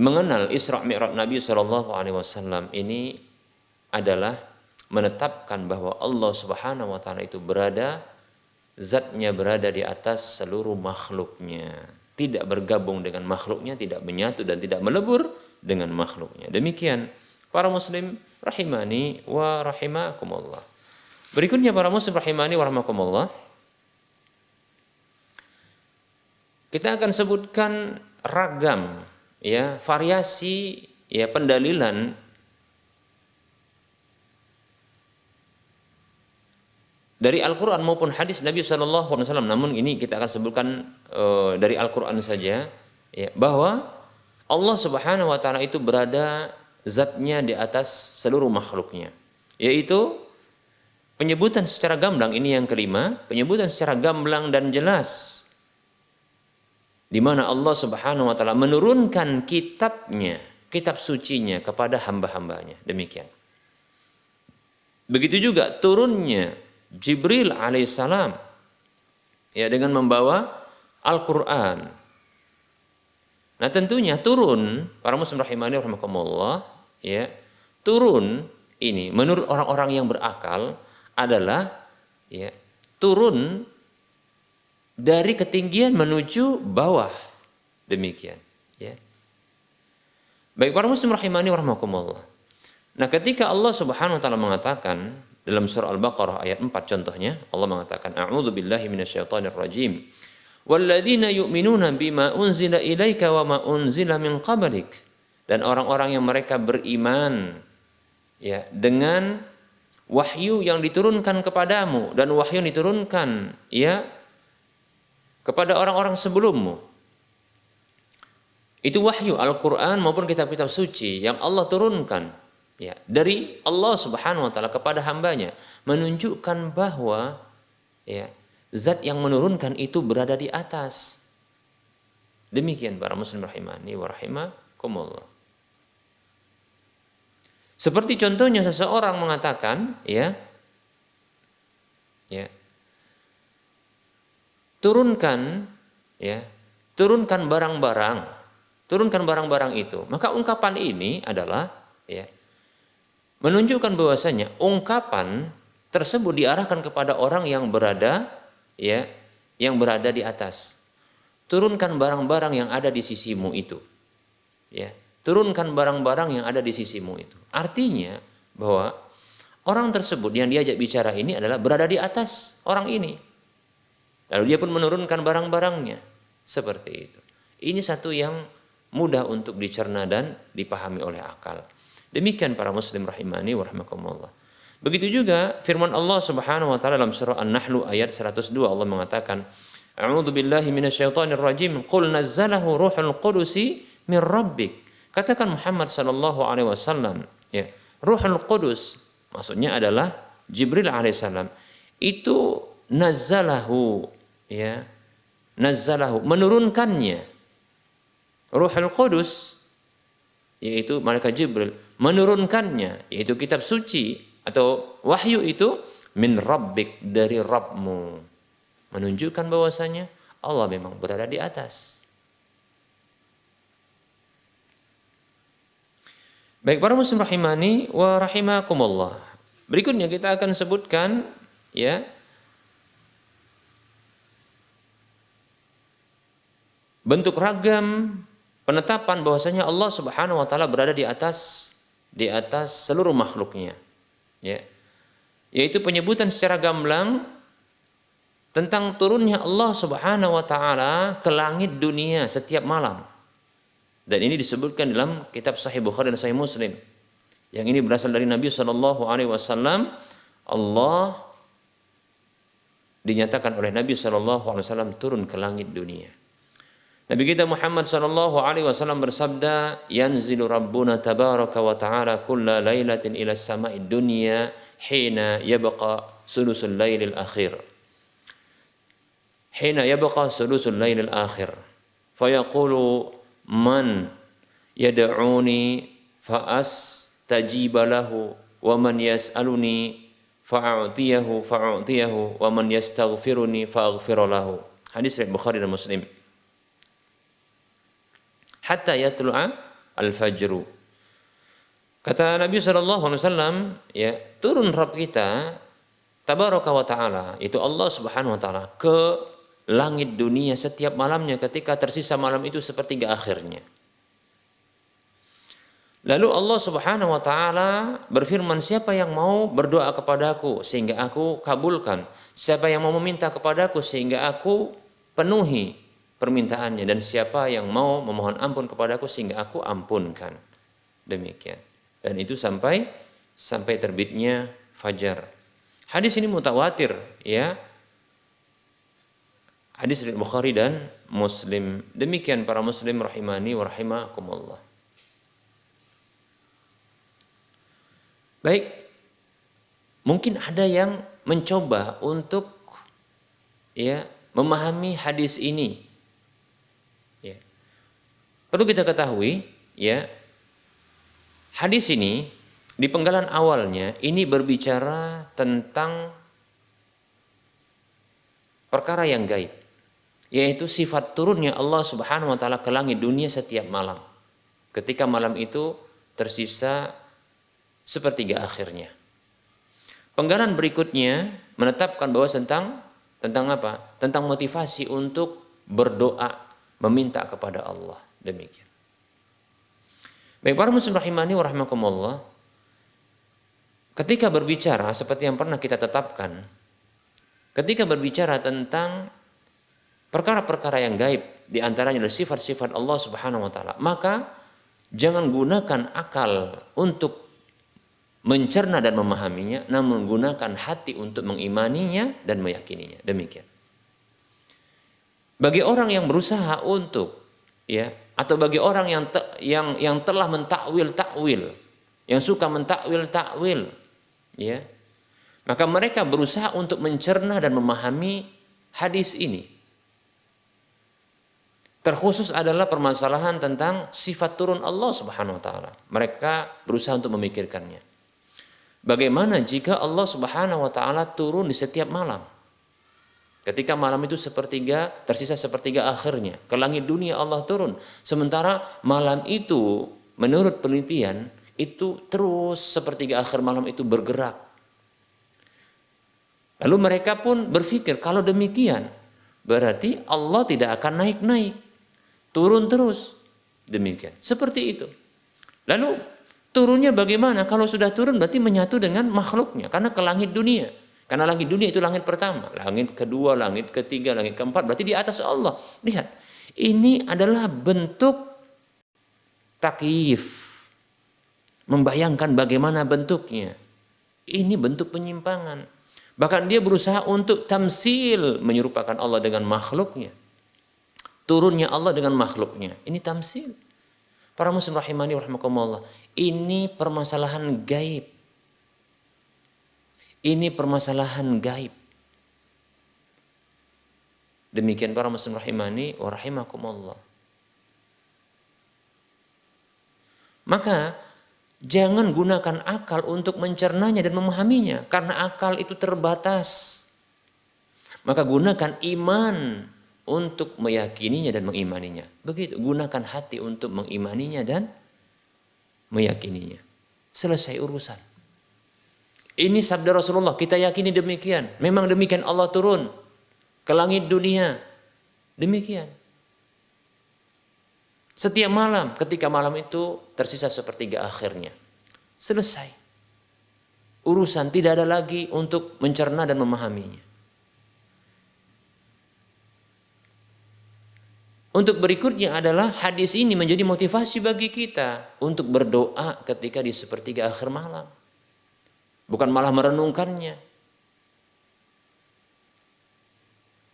mengenal Isra Mi'raj Nabi Shallallahu Alaihi Wasallam ini adalah menetapkan bahwa Allah Subhanahu Wa Taala itu berada zatnya berada di atas seluruh makhluknya. Tidak bergabung dengan makhluknya tidak menyatu dan tidak melebur dengan makhluknya. Demikian para muslim rahimani wa rahimakumullah. Berikutnya para muslim rahimani wa rahimakumullah. Kita akan sebutkan ragam ya variasi ya pendalilan dari Al-Quran maupun hadis Nabi Shallallahu Alaihi Wasallam. Namun ini kita akan sebutkan uh, dari Al-Quran saja, ya, bahwa Allah Subhanahu Wa Taala itu berada zatnya di atas seluruh makhluknya. Yaitu penyebutan secara gamblang ini yang kelima, penyebutan secara gamblang dan jelas di mana Allah Subhanahu wa taala menurunkan kitabnya, kitab sucinya kepada hamba-hambanya. Demikian. Begitu juga turunnya Jibril alaihissalam ya dengan membawa Al-Qur'an. Nah, tentunya turun para muslim rahimani rahimakumullah ya. Turun ini menurut orang-orang yang berakal adalah ya turun dari ketinggian menuju bawah. Demikian ya. Baik para muslim rahimani warahmatullah nah ketika Allah subhanahu wa taala mengatakan dalam surah al-baqarah ayat 4 contohnya Allah mengatakan a'udzu billahi minasyaitonir rajim walladzina yu'minuna bima unzila ilaika wa ma unzila min qablik dan orang-orang yang mereka beriman ya dengan wahyu yang diturunkan kepadamu dan wahyu yang diturunkan ya kepada orang-orang sebelummu. Itu wahyu Al-Qur'an maupun kitab-kitab suci yang Allah turunkan ya dari Allah Subhanahu wa taala kepada hambanya menunjukkan bahwa ya zat yang menurunkan itu berada di atas. Demikian para muslim rahimani wa rahimakumullah seperti contohnya seseorang mengatakan, ya, ya, turunkan ya, turunkan barang-barang, turunkan barang-barang itu. Maka ungkapan ini adalah ya menunjukkan bahwasanya ungkapan tersebut diarahkan kepada orang yang berada ya, yang berada di atas. Turunkan barang-barang yang ada di sisimu itu. Ya, turunkan barang-barang yang ada di sisimu itu. Artinya bahwa orang tersebut yang diajak bicara ini adalah berada di atas orang ini. Lalu dia pun menurunkan barang-barangnya. Seperti itu. Ini satu yang mudah untuk dicerna dan dipahami oleh akal. Demikian para muslim rahimani wa. Begitu juga firman Allah Subhanahu wa taala dalam surah An-Nahl ayat 102 Allah mengatakan, A'udzu billahi minasyaitonir rajim. Qul nazzalahu ruhul qudusi min rabbik. Katakan Muhammad sallallahu alaihi wasallam, ya. Ruhul Qudus maksudnya adalah Jibril alaihissalam. Itu nazzalahu ya nazzalahu menurunkannya. Ruhul Qudus yaitu malaikat Jibril menurunkannya yaitu kitab suci atau wahyu itu min rabbik dari Rabbmu. Menunjukkan bahwasanya Allah memang berada di atas Baik para muslim rahimani wa rahimakumullah. Berikutnya kita akan sebutkan ya bentuk ragam penetapan bahwasanya Allah Subhanahu wa taala berada di atas di atas seluruh makhluknya. Ya. Yaitu penyebutan secara gamblang tentang turunnya Allah Subhanahu wa taala ke langit dunia setiap malam. Dan ini disebutkan dalam kitab Sahih Bukhari dan Sahih Muslim. Yang ini berasal dari Nabi Shallallahu Alaihi Wasallam. Allah dinyatakan oleh Nabi Shallallahu Alaihi Wasallam turun ke langit dunia. Nabi kita Muhammad sallallahu alaihi wasallam bersabda, "Yanzilu Rabbuna tabaraka wa ta'ala kulla lailatin ila samai dunya hina yabqa sulusul lailil akhir." Hina yabqa sulusul lailil akhir. Fayaqulu man yad'uni fa'astajiba lahu wa man yas'aluni fa'atiyahu fa'atiyahu wa man yastaghfiruni fa'aghfir lahu. Hadis riwayat Bukhari dan Muslim hatta yatlu'a al-fajru. Kata Nabi sallallahu alaihi wasallam, ya, turun Rabb kita tabaraka wa taala, itu Allah Subhanahu wa taala ke langit dunia setiap malamnya ketika tersisa malam itu sepertiga akhirnya. Lalu Allah Subhanahu wa taala berfirman, "Siapa yang mau berdoa kepadaku sehingga aku kabulkan? Siapa yang mau meminta kepadaku sehingga aku penuhi permintaannya dan siapa yang mau memohon ampun kepadaku sehingga aku ampunkan. Demikian. Dan itu sampai sampai terbitnya fajar. Hadis ini mutawatir ya. Hadis dari Bukhari dan Muslim. Demikian para muslim rahimani wa rahimakumullah. Baik. Mungkin ada yang mencoba untuk ya memahami hadis ini Perlu kita ketahui, ya, hadis ini di penggalan awalnya ini berbicara tentang perkara yang gaib, yaitu sifat turunnya Allah Subhanahu wa taala ke langit dunia setiap malam. Ketika malam itu tersisa sepertiga akhirnya. Penggalan berikutnya menetapkan bahwa tentang tentang apa? Tentang motivasi untuk berdoa, meminta kepada Allah. Demikian. Baik para muslim rahimani wa rahmakumullah. Ketika berbicara seperti yang pernah kita tetapkan, ketika berbicara tentang perkara-perkara yang gaib, di antaranya adalah sifat-sifat Allah Subhanahu wa taala, maka jangan gunakan akal untuk mencerna dan memahaminya, namun gunakan hati untuk mengimaninya dan meyakininya. Demikian. Bagi orang yang berusaha untuk ya atau bagi orang yang te, yang yang telah mentakwil takwil yang suka mentakwil takwil ya maka mereka berusaha untuk mencerna dan memahami hadis ini terkhusus adalah permasalahan tentang sifat turun Allah Subhanahu wa taala mereka berusaha untuk memikirkannya bagaimana jika Allah Subhanahu wa taala turun di setiap malam Ketika malam itu sepertiga, tersisa sepertiga akhirnya. Ke langit dunia Allah turun. Sementara malam itu menurut penelitian itu terus sepertiga akhir malam itu bergerak. Lalu mereka pun berpikir kalau demikian berarti Allah tidak akan naik-naik. Turun terus. Demikian. Seperti itu. Lalu turunnya bagaimana? Kalau sudah turun berarti menyatu dengan makhluknya karena ke langit dunia. Karena langit dunia itu langit pertama, langit kedua, langit ketiga, langit keempat, berarti di atas Allah. Lihat, ini adalah bentuk takyif. Membayangkan bagaimana bentuknya. Ini bentuk penyimpangan. Bahkan dia berusaha untuk tamsil menyerupakan Allah dengan makhluknya. Turunnya Allah dengan makhluknya. Ini tamsil. Para muslim rahimani rahimakumullah. Ini permasalahan gaib. Ini permasalahan gaib. Demikian para muslim rahimani wa rahimakumullah. Maka jangan gunakan akal untuk mencernanya dan memahaminya karena akal itu terbatas. Maka gunakan iman untuk meyakininya dan mengimaninya. Begitu, gunakan hati untuk mengimaninya dan meyakininya. Selesai urusan. Ini sabda Rasulullah, kita yakini demikian. Memang demikian Allah turun ke langit dunia. Demikian. Setiap malam, ketika malam itu tersisa sepertiga akhirnya. Selesai. Urusan tidak ada lagi untuk mencerna dan memahaminya. Untuk berikutnya adalah hadis ini menjadi motivasi bagi kita untuk berdoa ketika di sepertiga akhir malam bukan malah merenungkannya.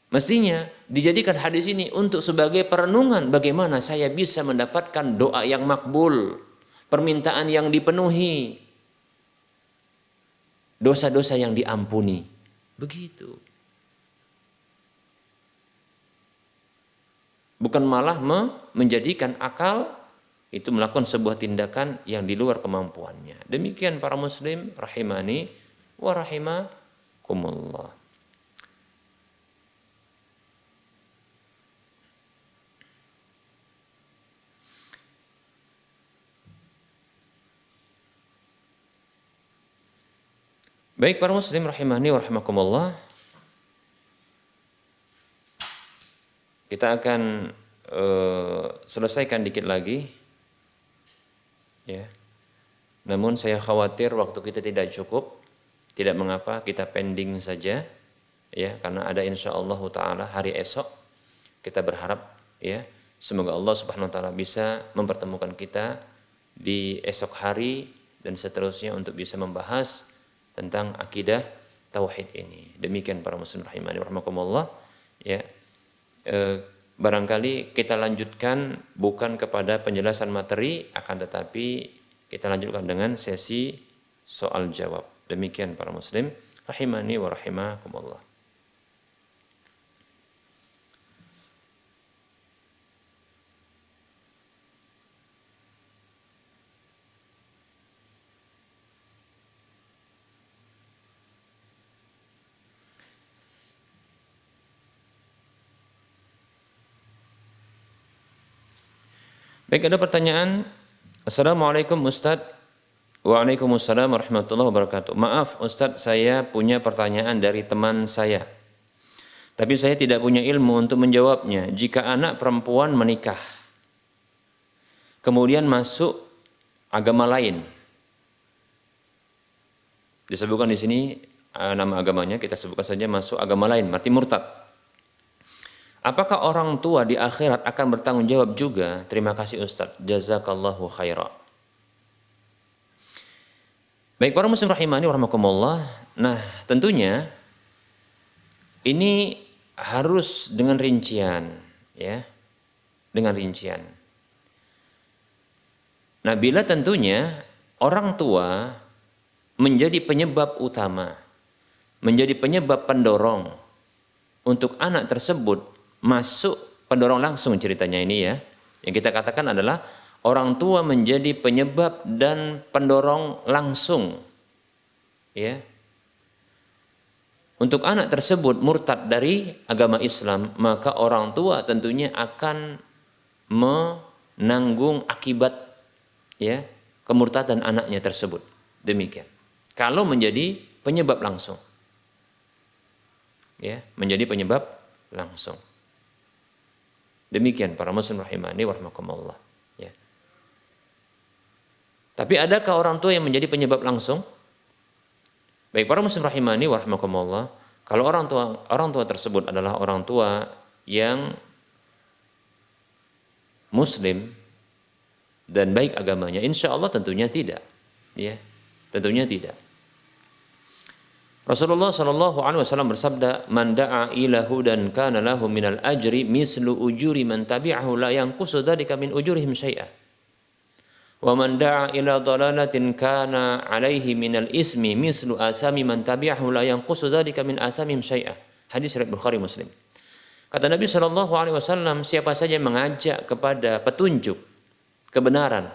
Mestinya dijadikan hadis ini untuk sebagai perenungan bagaimana saya bisa mendapatkan doa yang makbul, permintaan yang dipenuhi, dosa-dosa yang diampuni. Begitu. Bukan malah menjadikan akal itu melakukan sebuah tindakan yang di luar kemampuannya. Demikian para muslim rahimani wa rahimakumullah. Baik para muslim rahimani wa rahimakumullah. Kita akan uh, selesaikan dikit lagi ya. Namun saya khawatir waktu kita tidak cukup, tidak mengapa kita pending saja, ya, karena ada insya Allah Taala hari esok kita berharap, ya, semoga Allah Subhanahu Wa Taala bisa mempertemukan kita di esok hari dan seterusnya untuk bisa membahas tentang akidah tauhid ini. Demikian para muslim rahimani rahimakumullah, ya. E, barangkali kita lanjutkan bukan kepada penjelasan materi akan tetapi kita lanjutkan dengan sesi soal jawab. Demikian para muslim rahimani wa rahimakumullah. Baik, ada pertanyaan. Assalamualaikum Ustadz. Waalaikumsalam warahmatullahi wabarakatuh. Maaf Ustadz, saya punya pertanyaan dari teman saya. Tapi saya tidak punya ilmu untuk menjawabnya. Jika anak perempuan menikah, kemudian masuk agama lain, disebutkan di sini eh, nama agamanya, kita sebutkan saja masuk agama lain, berarti murtad. Apakah orang tua di akhirat akan bertanggung jawab juga? Terima kasih Ustaz. Jazakallahu khaira. Baik para muslim rahimani warahmatullah. Nah, tentunya ini harus dengan rincian ya. Dengan rincian. Nah, bila tentunya orang tua menjadi penyebab utama, menjadi penyebab pendorong untuk anak tersebut masuk pendorong langsung ceritanya ini ya. Yang kita katakan adalah orang tua menjadi penyebab dan pendorong langsung. Ya. untuk anak tersebut murtad dari agama Islam, maka orang tua tentunya akan menanggung akibat ya kemurtadan anaknya tersebut. Demikian. Kalau menjadi penyebab langsung. Ya, menjadi penyebab langsung. Demikian para muslim rahimani warahmatullah. Ya. Tapi adakah orang tua yang menjadi penyebab langsung? Baik para muslim rahimani warahmatullah, kalau orang tua orang tua tersebut adalah orang tua yang muslim dan baik agamanya, insya Allah tentunya tidak, ya, tentunya tidak. Rasulullah Shallallahu Alaihi Wasallam bersabda, "Man da'a hudan kana lahu minal ajri mislu ujuri man tabi'ahu la yanqusu dzalika min ujurihim syai'a." Wa man da'a ila dalalatin kana alaihi minal ismi mislu asami man tabi'ahu la yanqusu dzalika min asamim syai'a. Hadis riwayat Bukhari Muslim. Kata Nabi Shallallahu alaihi wasallam, siapa saja yang mengajak kepada petunjuk kebenaran,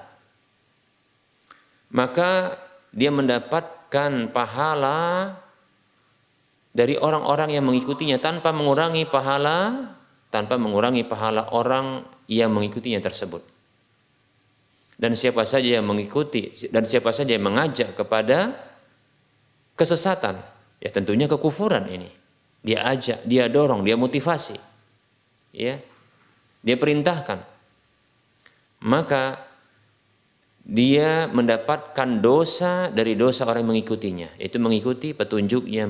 maka dia mendapatkan pahala dari orang-orang yang mengikutinya tanpa mengurangi pahala tanpa mengurangi pahala orang yang mengikutinya tersebut. Dan siapa saja yang mengikuti dan siapa saja yang mengajak kepada kesesatan ya tentunya kekufuran ini. Dia ajak dia dorong dia motivasi ya. Dia perintahkan. Maka dia mendapatkan dosa dari dosa orang yang mengikutinya itu mengikuti petunjuknya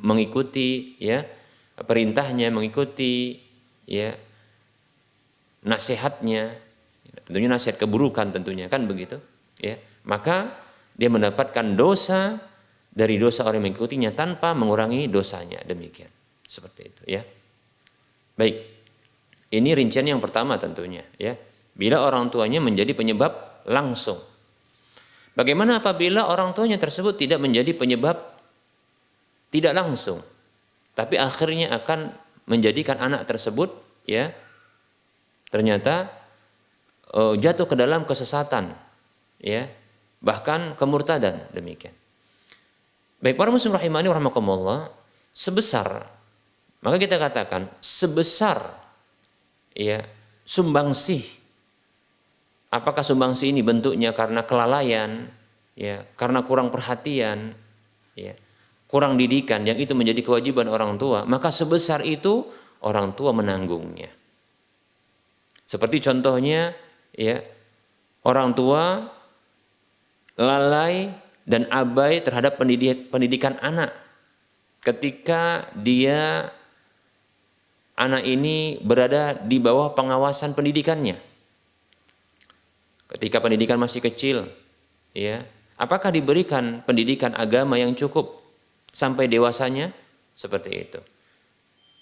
mengikuti ya perintahnya mengikuti ya nasihatnya tentunya nasihat keburukan tentunya kan begitu ya. Maka dia mendapatkan dosa dari dosa orang yang mengikutinya tanpa mengurangi dosanya demikian seperti itu ya. Baik ini rincian yang pertama tentunya ya bila orang tuanya menjadi penyebab langsung. Bagaimana apabila orang tuanya tersebut tidak menjadi penyebab tidak langsung tapi akhirnya akan menjadikan anak tersebut ya ternyata uh, jatuh ke dalam kesesatan ya bahkan kemurtadan demikian. Baik para muslim rahimani rahimakumullah sebesar maka kita katakan sebesar ya sumbangsih apakah sumbangsih ini bentuknya karena kelalaian ya karena kurang perhatian ya kurang didikan yang itu menjadi kewajiban orang tua maka sebesar itu orang tua menanggungnya. Seperti contohnya ya orang tua lalai dan abai terhadap pendidik, pendidikan anak. Ketika dia anak ini berada di bawah pengawasan pendidikannya ketika pendidikan masih kecil ya apakah diberikan pendidikan agama yang cukup sampai dewasanya? Seperti itu.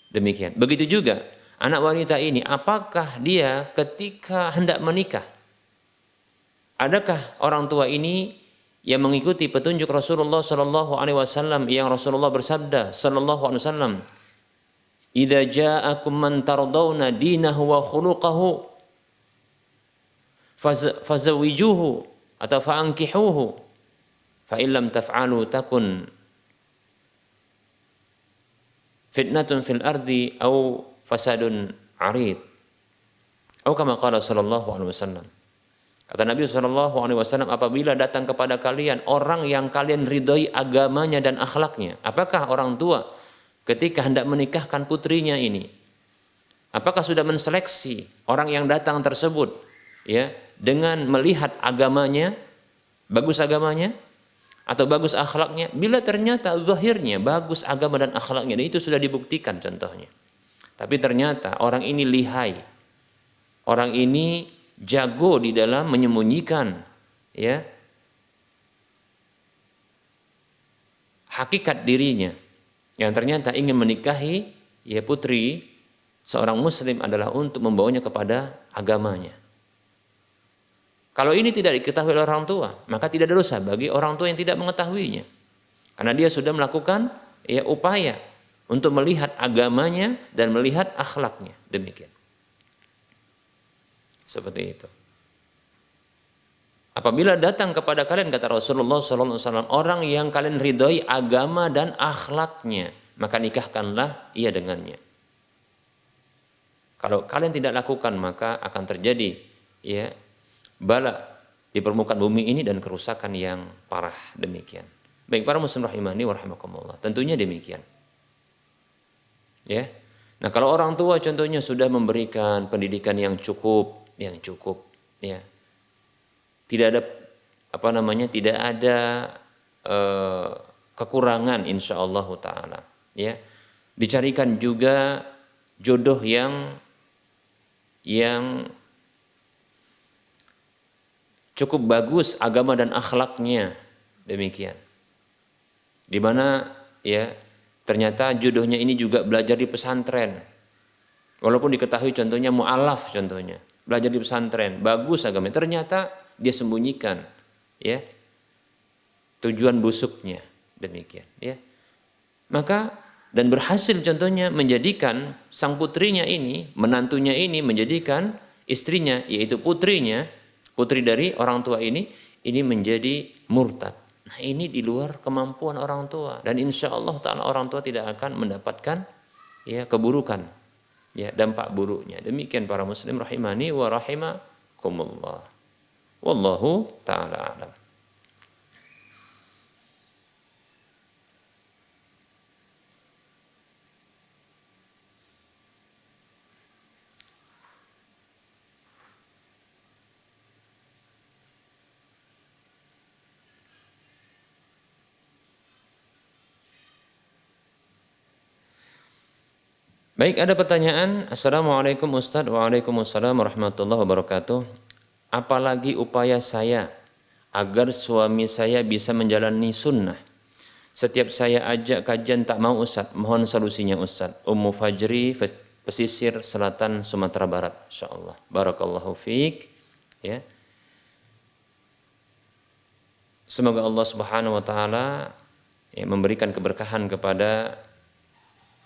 Demikian. Begitu juga anak wanita ini apakah dia ketika hendak menikah adakah orang tua ini yang mengikuti petunjuk Rasulullah Shallallahu Alaihi Wasallam yang Rasulullah bersabda Shallallahu Alaihi Wasallam? Ida ja'akum man tardawna dinahu wa khuluqahu fazawijuhu atau fa'ankihuhu fa illam taf'alu takun fitnatun fil ardi au fasadun arid. Atau kama qala sallallahu alaihi wasallam. Kata Nabi sallallahu alaihi wasallam apabila datang kepada kalian orang yang kalian ridhoi agamanya dan akhlaknya, apakah orang tua ketika hendak menikahkan putrinya ini apakah sudah menseleksi orang yang datang tersebut ya dengan melihat agamanya bagus agamanya atau bagus akhlaknya bila ternyata zahirnya bagus agama dan akhlaknya dan itu sudah dibuktikan contohnya tapi ternyata orang ini lihai. Orang ini jago di dalam menyembunyikan ya hakikat dirinya yang ternyata ingin menikahi ya putri seorang muslim adalah untuk membawanya kepada agamanya. Kalau ini tidak diketahui oleh orang tua, maka tidak ada dosa bagi orang tua yang tidak mengetahuinya. Karena dia sudah melakukan ya upaya untuk melihat agamanya dan melihat akhlaknya. Demikian. Seperti itu. Apabila datang kepada kalian kata Rasulullah SAW orang yang kalian ridhoi agama dan akhlaknya, maka nikahkanlah ia dengannya. Kalau kalian tidak lakukan maka akan terjadi ya bala di permukaan bumi ini dan kerusakan yang parah demikian. Baik para muslim rahimani wa rahimakumullah. Tentunya demikian. Ya. Nah, kalau orang tua contohnya sudah memberikan pendidikan yang cukup, yang cukup, ya tidak ada apa namanya tidak ada eh, kekurangan insya Allah taala ya dicarikan juga jodoh yang yang cukup bagus agama dan akhlaknya. Demikian. Di mana ya ternyata jodohnya ini juga belajar di pesantren. Walaupun diketahui contohnya mualaf contohnya. Belajar di pesantren. Bagus agamanya. Ternyata dia sembunyikan ya tujuan busuknya. Demikian ya. Maka dan berhasil contohnya menjadikan sang putrinya ini menantunya ini menjadikan istrinya yaitu putrinya putri dari orang tua ini ini menjadi murtad. Nah ini di luar kemampuan orang tua. Dan insya Allah taala orang tua tidak akan mendapatkan ya keburukan ya dampak buruknya. Demikian para muslim rahimani wa rahimakumullah. Wallahu taala alam. Baik, ada pertanyaan. Assalamualaikum Ustaz. Waalaikumsalam warahmatullahi wabarakatuh apalagi upaya saya agar suami saya bisa menjalani sunnah. Setiap saya ajak kajian tak mau Ustaz, mohon solusinya Ustaz. Ummu Fajri, pesisir selatan Sumatera Barat, insyaallah. Barakallahu fiik. Ya. Semoga Allah Subhanahu wa taala ya, memberikan keberkahan kepada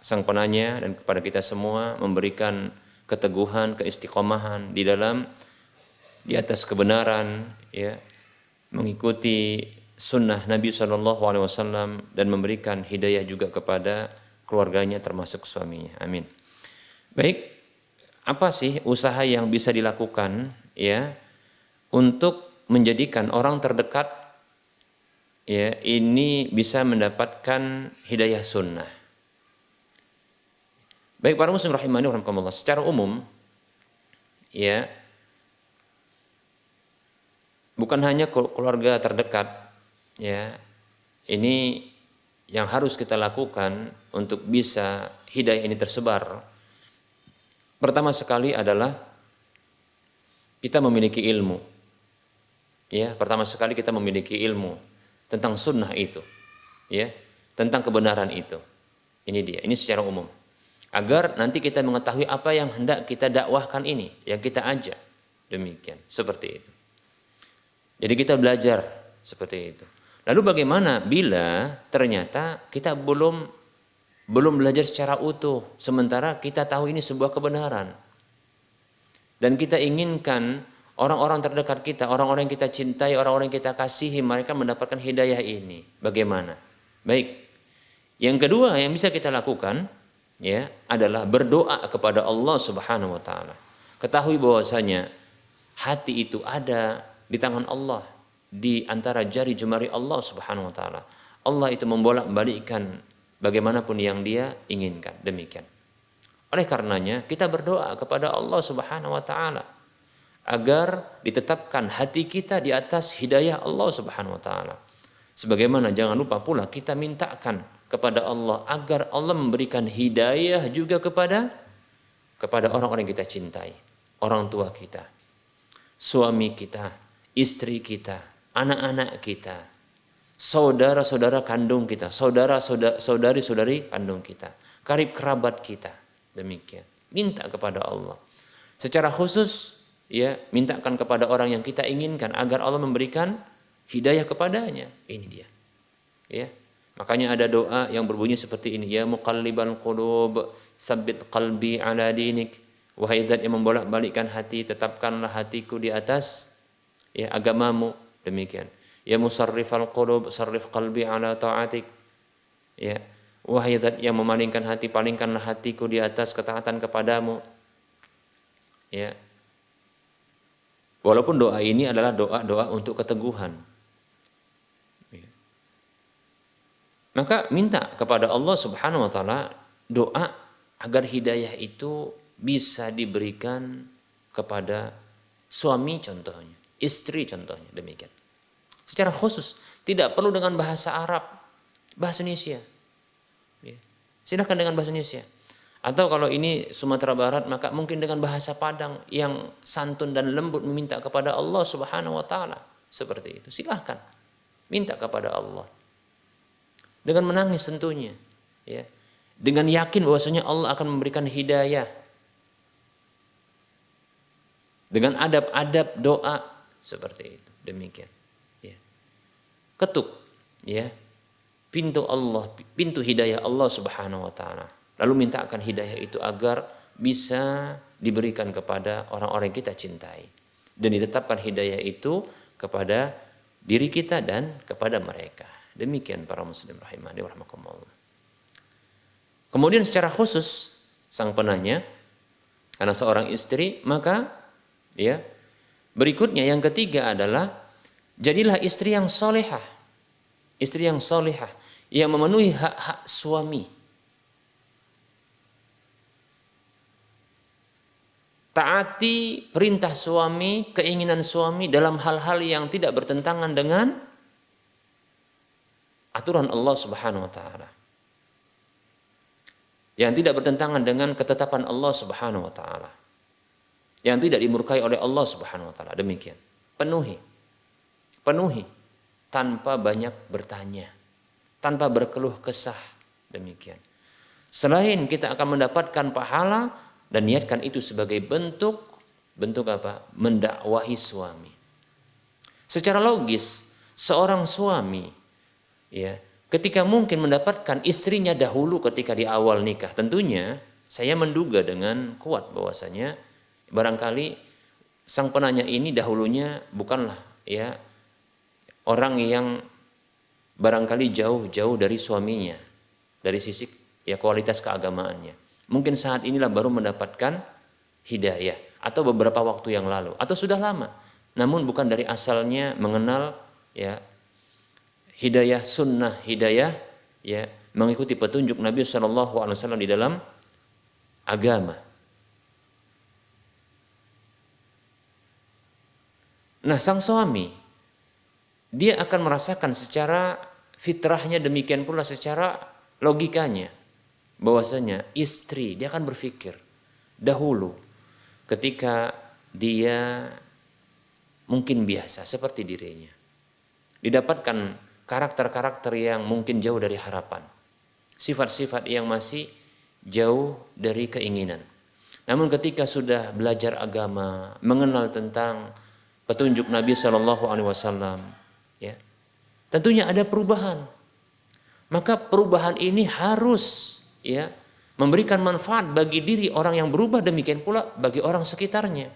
sang penanya dan kepada kita semua, memberikan keteguhan, keistiqomahan di dalam di atas kebenaran ya mengikuti sunnah Nabi Shallallahu Alaihi Wasallam dan memberikan hidayah juga kepada keluarganya termasuk suaminya. Amin. Baik, apa sih usaha yang bisa dilakukan ya untuk menjadikan orang terdekat ya ini bisa mendapatkan hidayah sunnah. Baik para muslim rahimani rahimakumullah. Secara umum ya bukan hanya keluarga terdekat ya ini yang harus kita lakukan untuk bisa hidayah ini tersebar. Pertama sekali adalah kita memiliki ilmu. Ya pertama sekali kita memiliki ilmu tentang sunnah itu ya tentang kebenaran itu. Ini dia ini secara umum agar nanti kita mengetahui apa yang hendak kita dakwahkan ini yang kita ajak demikian seperti itu jadi kita belajar seperti itu. Lalu bagaimana bila ternyata kita belum belum belajar secara utuh sementara kita tahu ini sebuah kebenaran. Dan kita inginkan orang-orang terdekat kita, orang-orang yang kita cintai, orang-orang yang kita kasihi mereka mendapatkan hidayah ini. Bagaimana? Baik. Yang kedua yang bisa kita lakukan ya adalah berdoa kepada Allah Subhanahu wa taala. Ketahui bahwasanya hati itu ada di tangan Allah di antara jari jemari Allah Subhanahu wa taala. Allah itu membolak-balikkan bagaimanapun yang dia inginkan. Demikian. Oleh karenanya kita berdoa kepada Allah Subhanahu wa taala agar ditetapkan hati kita di atas hidayah Allah Subhanahu wa taala. Sebagaimana jangan lupa pula kita mintakan kepada Allah agar Allah memberikan hidayah juga kepada kepada orang-orang yang kita cintai, orang tua kita, suami kita, istri kita, anak-anak kita, saudara-saudara kandung kita, saudara-saudari-saudari kandung kita, karib kerabat kita. Demikian. Minta kepada Allah. Secara khusus ya, mintakan kepada orang yang kita inginkan agar Allah memberikan hidayah kepadanya. Ini dia. Ya. Makanya ada doa yang berbunyi seperti ini, ya muqallibal qulub, sabbit qalbi ala dinik. Wahai yang membolak-balikkan hati, tetapkanlah hatiku di atas ya agamamu. Demikian. Ya musarrifal qulub sarrif qalbi ala ta'atik. Ya. Wahai zat yang memalingkan hati palingkanlah hatiku di atas ketaatan kepadamu. Ya. Walaupun doa ini adalah doa-doa untuk keteguhan ya. Maka minta kepada Allah Subhanahu wa taala doa agar hidayah itu bisa diberikan kepada suami contohnya, istri contohnya demikian. Secara khusus tidak perlu dengan bahasa Arab, bahasa Indonesia. Ya. Silahkan dengan bahasa Indonesia. Atau kalau ini Sumatera Barat maka mungkin dengan bahasa Padang yang santun dan lembut meminta kepada Allah Subhanahu wa taala seperti itu. Silahkan minta kepada Allah. Dengan menangis tentunya, ya. Dengan yakin bahwasanya Allah akan memberikan hidayah. Dengan adab-adab doa seperti itu. Demikian ya. Ketuk ya pintu Allah pintu hidayah Allah Subhanahu wa taala. Lalu minta akan hidayah itu agar bisa diberikan kepada orang-orang kita cintai. Dan ditetapkan hidayah itu kepada diri kita dan kepada mereka demikian para muslim rahimani warahmatullah kemudian secara khusus sang penanya karena seorang istri maka Ya. Berikutnya yang ketiga adalah jadilah istri yang solehah. Istri yang solehah yang memenuhi hak-hak suami. Taati perintah suami, keinginan suami dalam hal-hal yang tidak bertentangan dengan aturan Allah Subhanahu wa taala. Yang tidak bertentangan dengan ketetapan Allah Subhanahu wa taala yang tidak dimurkai oleh Allah Subhanahu wa taala. Demikian. Penuhi. Penuhi tanpa banyak bertanya, tanpa berkeluh kesah. Demikian. Selain kita akan mendapatkan pahala dan niatkan itu sebagai bentuk bentuk apa? Mendakwahi suami. Secara logis, seorang suami ya, ketika mungkin mendapatkan istrinya dahulu ketika di awal nikah, tentunya saya menduga dengan kuat bahwasanya barangkali sang penanya ini dahulunya bukanlah ya orang yang barangkali jauh-jauh dari suaminya dari sisi ya kualitas keagamaannya. Mungkin saat inilah baru mendapatkan hidayah atau beberapa waktu yang lalu atau sudah lama. Namun bukan dari asalnya mengenal ya hidayah sunnah, hidayah ya mengikuti petunjuk Nabi Wasallam di dalam agama. Nah, sang suami dia akan merasakan secara fitrahnya demikian pula secara logikanya bahwasanya istri dia akan berpikir dahulu ketika dia mungkin biasa seperti dirinya didapatkan karakter-karakter yang mungkin jauh dari harapan sifat-sifat yang masih jauh dari keinginan namun ketika sudah belajar agama mengenal tentang petunjuk Nabi Shallallahu Alaihi Wasallam, ya, tentunya ada perubahan. Maka perubahan ini harus ya memberikan manfaat bagi diri orang yang berubah demikian pula bagi orang sekitarnya.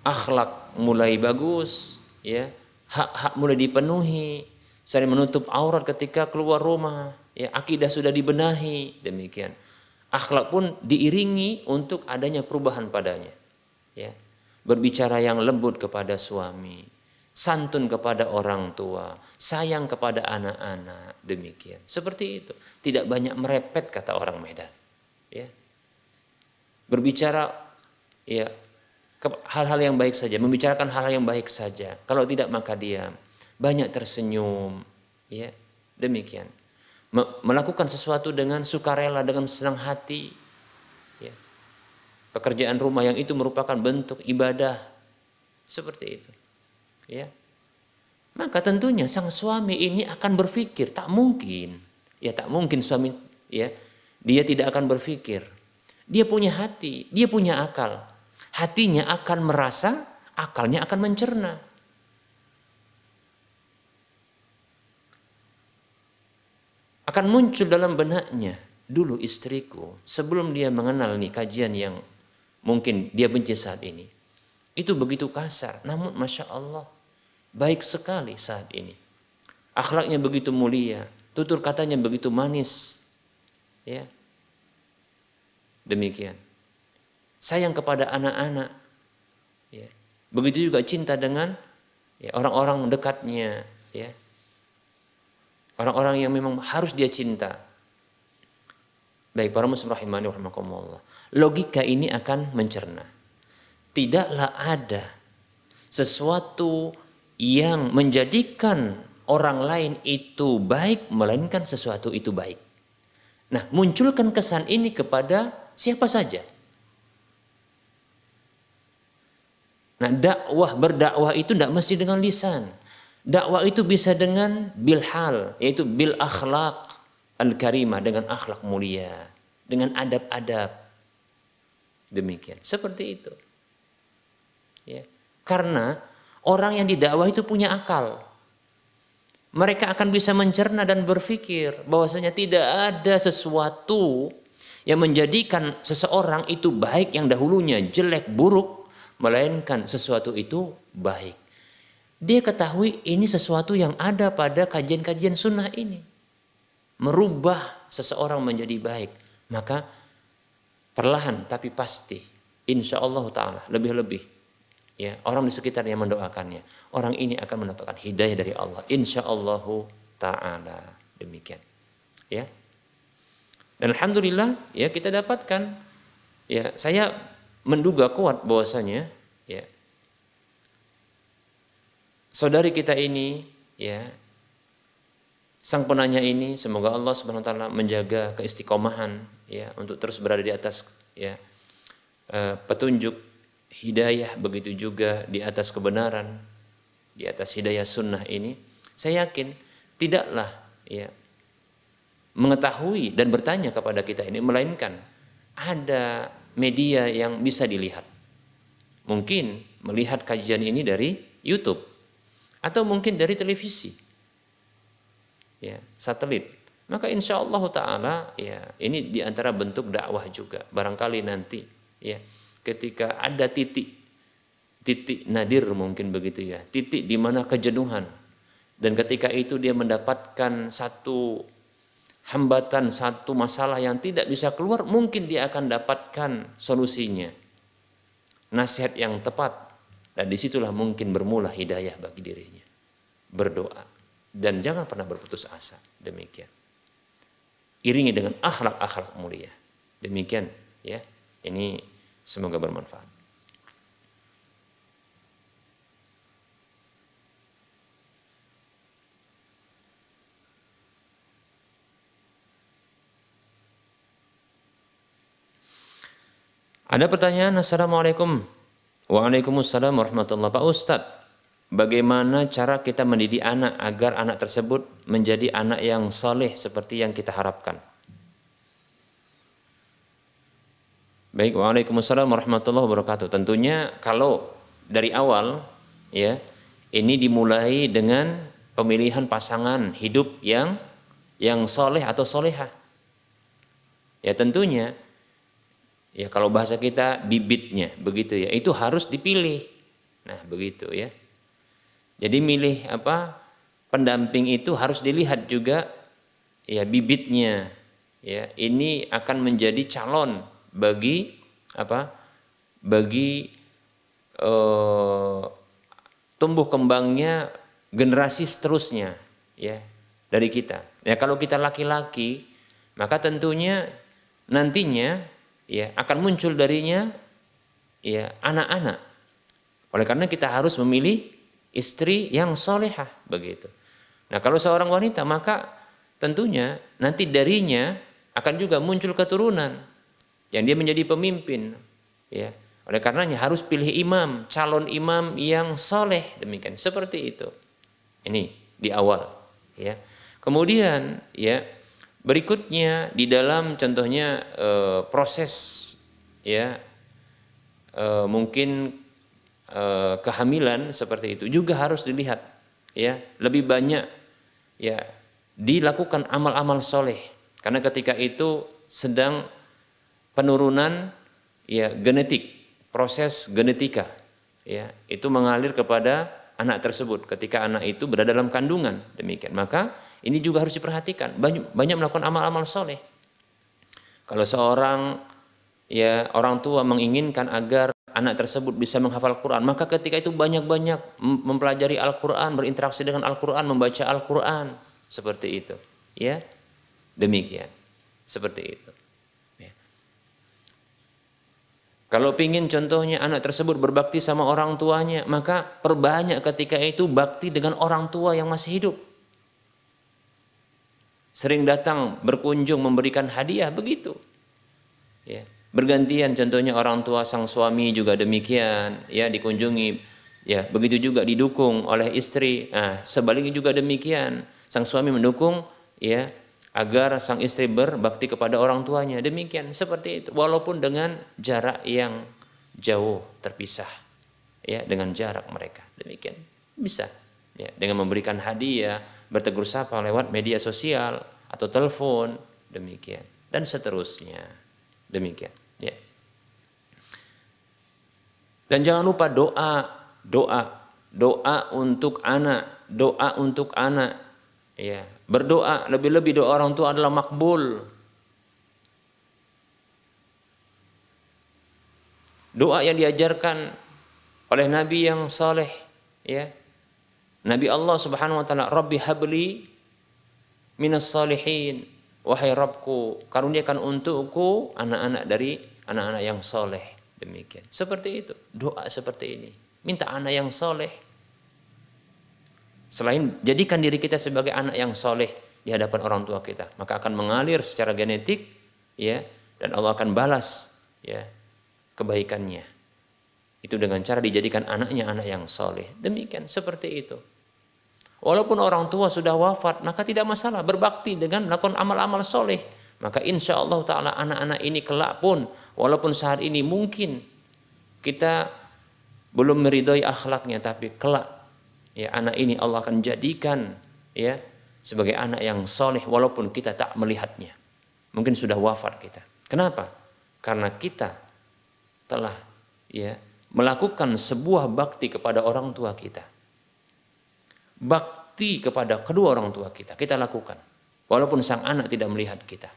Akhlak mulai bagus, ya, hak-hak mulai dipenuhi, saling menutup aurat ketika keluar rumah, ya, akidah sudah dibenahi, demikian. Akhlak pun diiringi untuk adanya perubahan padanya, ya berbicara yang lembut kepada suami, santun kepada orang tua, sayang kepada anak-anak, demikian. Seperti itu. Tidak banyak merepet kata orang Medan. Ya. Berbicara ya hal-hal yang baik saja, membicarakan hal-hal yang baik saja. Kalau tidak maka diam. Banyak tersenyum, ya. Demikian. Melakukan sesuatu dengan sukarela, dengan senang hati, pekerjaan rumah yang itu merupakan bentuk ibadah seperti itu ya maka tentunya sang suami ini akan berpikir tak mungkin ya tak mungkin suami ya dia tidak akan berpikir dia punya hati dia punya akal hatinya akan merasa akalnya akan mencerna akan muncul dalam benaknya dulu istriku sebelum dia mengenal nih kajian yang mungkin dia benci saat ini. itu begitu kasar. Namun Masya Allah, baik sekali saat ini. Akhlaknya begitu mulia, tutur katanya begitu manis. Ya. Demikian. Sayang kepada anak-anak. Ya. Begitu juga cinta dengan ya, orang-orang dekatnya. Ya. Orang-orang yang memang harus dia cinta. Baik para muslim rahimani rahimakumullah. Logika ini akan mencerna tidaklah ada sesuatu yang menjadikan orang lain itu baik melainkan sesuatu itu baik. Nah, munculkan kesan ini kepada siapa saja. Nah, dakwah berdakwah itu tidak mesti dengan lisan. Dakwah itu bisa dengan bil hal, yaitu bil akhlak al-karimah dengan akhlak mulia, dengan adab-adab. Demikian. Seperti itu. Ya. Karena orang yang didakwah itu punya akal. Mereka akan bisa mencerna dan berpikir bahwasanya tidak ada sesuatu yang menjadikan seseorang itu baik yang dahulunya jelek buruk melainkan sesuatu itu baik. Dia ketahui ini sesuatu yang ada pada kajian-kajian sunnah ini. Merubah seseorang menjadi baik. Maka perlahan tapi pasti insya Allah ta'ala lebih-lebih ya orang di sekitarnya mendoakannya orang ini akan mendapatkan hidayah dari Allah insya Allah taala demikian ya dan alhamdulillah ya kita dapatkan ya saya menduga kuat bahwasanya ya. Saudari kita ini ya sang penanya ini semoga Allah Subhanahu wa taala menjaga keistiqomahan ya untuk terus berada di atas ya eh, petunjuk hidayah begitu juga di atas kebenaran di atas hidayah sunnah ini. Saya yakin tidaklah ya mengetahui dan bertanya kepada kita ini melainkan ada media yang bisa dilihat. Mungkin melihat kajian ini dari YouTube atau mungkin dari televisi. Ya satelit. Maka insya Allah taala ya ini di antara bentuk dakwah juga. Barangkali nanti ya ketika ada titik titik nadir mungkin begitu ya. Titik di mana kejenuhan. Dan ketika itu dia mendapatkan satu hambatan satu masalah yang tidak bisa keluar mungkin dia akan dapatkan solusinya. Nasihat yang tepat. Dan di situlah mungkin bermula hidayah bagi dirinya. Berdoa. Dan jangan pernah berputus asa. Demikian. Iringi dengan akhlak-akhlak mulia. Demikian ya. Ini Semoga bermanfaat. Ada pertanyaan, Assalamualaikum. Waalaikumsalam warahmatullahi Pak Ustadz, bagaimana cara kita mendidik anak agar anak tersebut menjadi anak yang soleh seperti yang kita harapkan? Baik, Waalaikumsalam warahmatullahi wabarakatuh. Tentunya kalau dari awal ya, ini dimulai dengan pemilihan pasangan hidup yang yang soleh atau soleha. Ya tentunya ya kalau bahasa kita bibitnya begitu ya, itu harus dipilih. Nah, begitu ya. Jadi milih apa? Pendamping itu harus dilihat juga ya bibitnya. Ya, ini akan menjadi calon bagi apa bagi uh, tumbuh kembangnya generasi seterusnya ya dari kita ya kalau kita laki-laki maka tentunya nantinya ya akan muncul darinya ya anak-anak. Oleh karena kita harus memilih istri yang solehah begitu. Nah kalau seorang wanita maka tentunya nanti darinya akan juga muncul keturunan yang dia menjadi pemimpin ya. Oleh karenanya harus pilih imam calon imam yang soleh demikian. Seperti itu. Ini di awal ya. Kemudian ya berikutnya di dalam contohnya e, proses ya e, mungkin e, kehamilan seperti itu juga harus dilihat ya lebih banyak ya dilakukan amal-amal soleh. Karena ketika itu sedang penurunan ya genetik, proses genetika ya itu mengalir kepada anak tersebut ketika anak itu berada dalam kandungan. Demikian. Maka ini juga harus diperhatikan. Banyak, banyak melakukan amal-amal soleh. Kalau seorang ya orang tua menginginkan agar anak tersebut bisa menghafal Quran maka ketika itu banyak-banyak mempelajari Al-Quran berinteraksi dengan Al-Quran membaca Al-Quran. Seperti itu. Ya? Demikian. Seperti itu. Kalau ingin contohnya anak tersebut berbakti sama orang tuanya, maka perbanyak ketika itu bakti dengan orang tua yang masih hidup. Sering datang berkunjung memberikan hadiah begitu. Ya. Bergantian contohnya orang tua sang suami juga demikian, ya dikunjungi. Ya, begitu juga didukung oleh istri. Nah, sebaliknya juga demikian. Sang suami mendukung ya agar sang istri berbakti kepada orang tuanya. Demikian seperti itu. Walaupun dengan jarak yang jauh terpisah ya dengan jarak mereka. Demikian bisa ya dengan memberikan hadiah, bertegur sapa lewat media sosial atau telepon demikian dan seterusnya. Demikian ya. Dan jangan lupa doa, doa, doa untuk anak, doa untuk anak ya Berdoa lebih-lebih doa orang tua adalah makbul. Doa yang diajarkan oleh Nabi yang saleh, ya. Nabi Allah Subhanahu wa taala, "Rabbi habli minas salihin." Wahai Rabbku, karuniakan untukku anak-anak dari anak-anak yang soleh. Demikian. Seperti itu. Doa seperti ini. Minta anak yang soleh Selain jadikan diri kita sebagai anak yang soleh di hadapan orang tua kita, maka akan mengalir secara genetik, ya, dan Allah akan balas, ya, kebaikannya. Itu dengan cara dijadikan anaknya anak yang soleh. Demikian seperti itu. Walaupun orang tua sudah wafat, maka tidak masalah berbakti dengan melakukan amal-amal soleh. Maka insya Allah Taala anak-anak ini kelak pun, walaupun saat ini mungkin kita belum meridhoi akhlaknya, tapi kelak ya anak ini Allah akan jadikan ya sebagai anak yang soleh walaupun kita tak melihatnya. Mungkin sudah wafat kita. Kenapa? Karena kita telah ya melakukan sebuah bakti kepada orang tua kita. Bakti kepada kedua orang tua kita kita lakukan walaupun sang anak tidak melihat kita.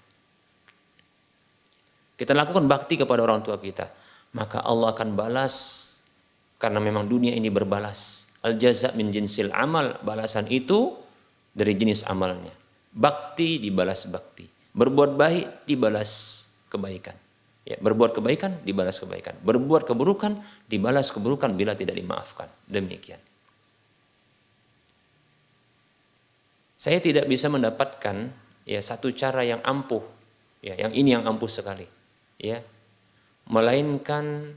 Kita lakukan bakti kepada orang tua kita, maka Allah akan balas karena memang dunia ini berbalas Al jaza min jinsil amal, balasan itu dari jenis amalnya. Bakti dibalas bakti. Berbuat baik dibalas kebaikan. Ya, berbuat kebaikan dibalas kebaikan. Berbuat keburukan dibalas keburukan bila tidak dimaafkan. Demikian. Saya tidak bisa mendapatkan ya satu cara yang ampuh, ya, yang ini yang ampuh sekali, ya, melainkan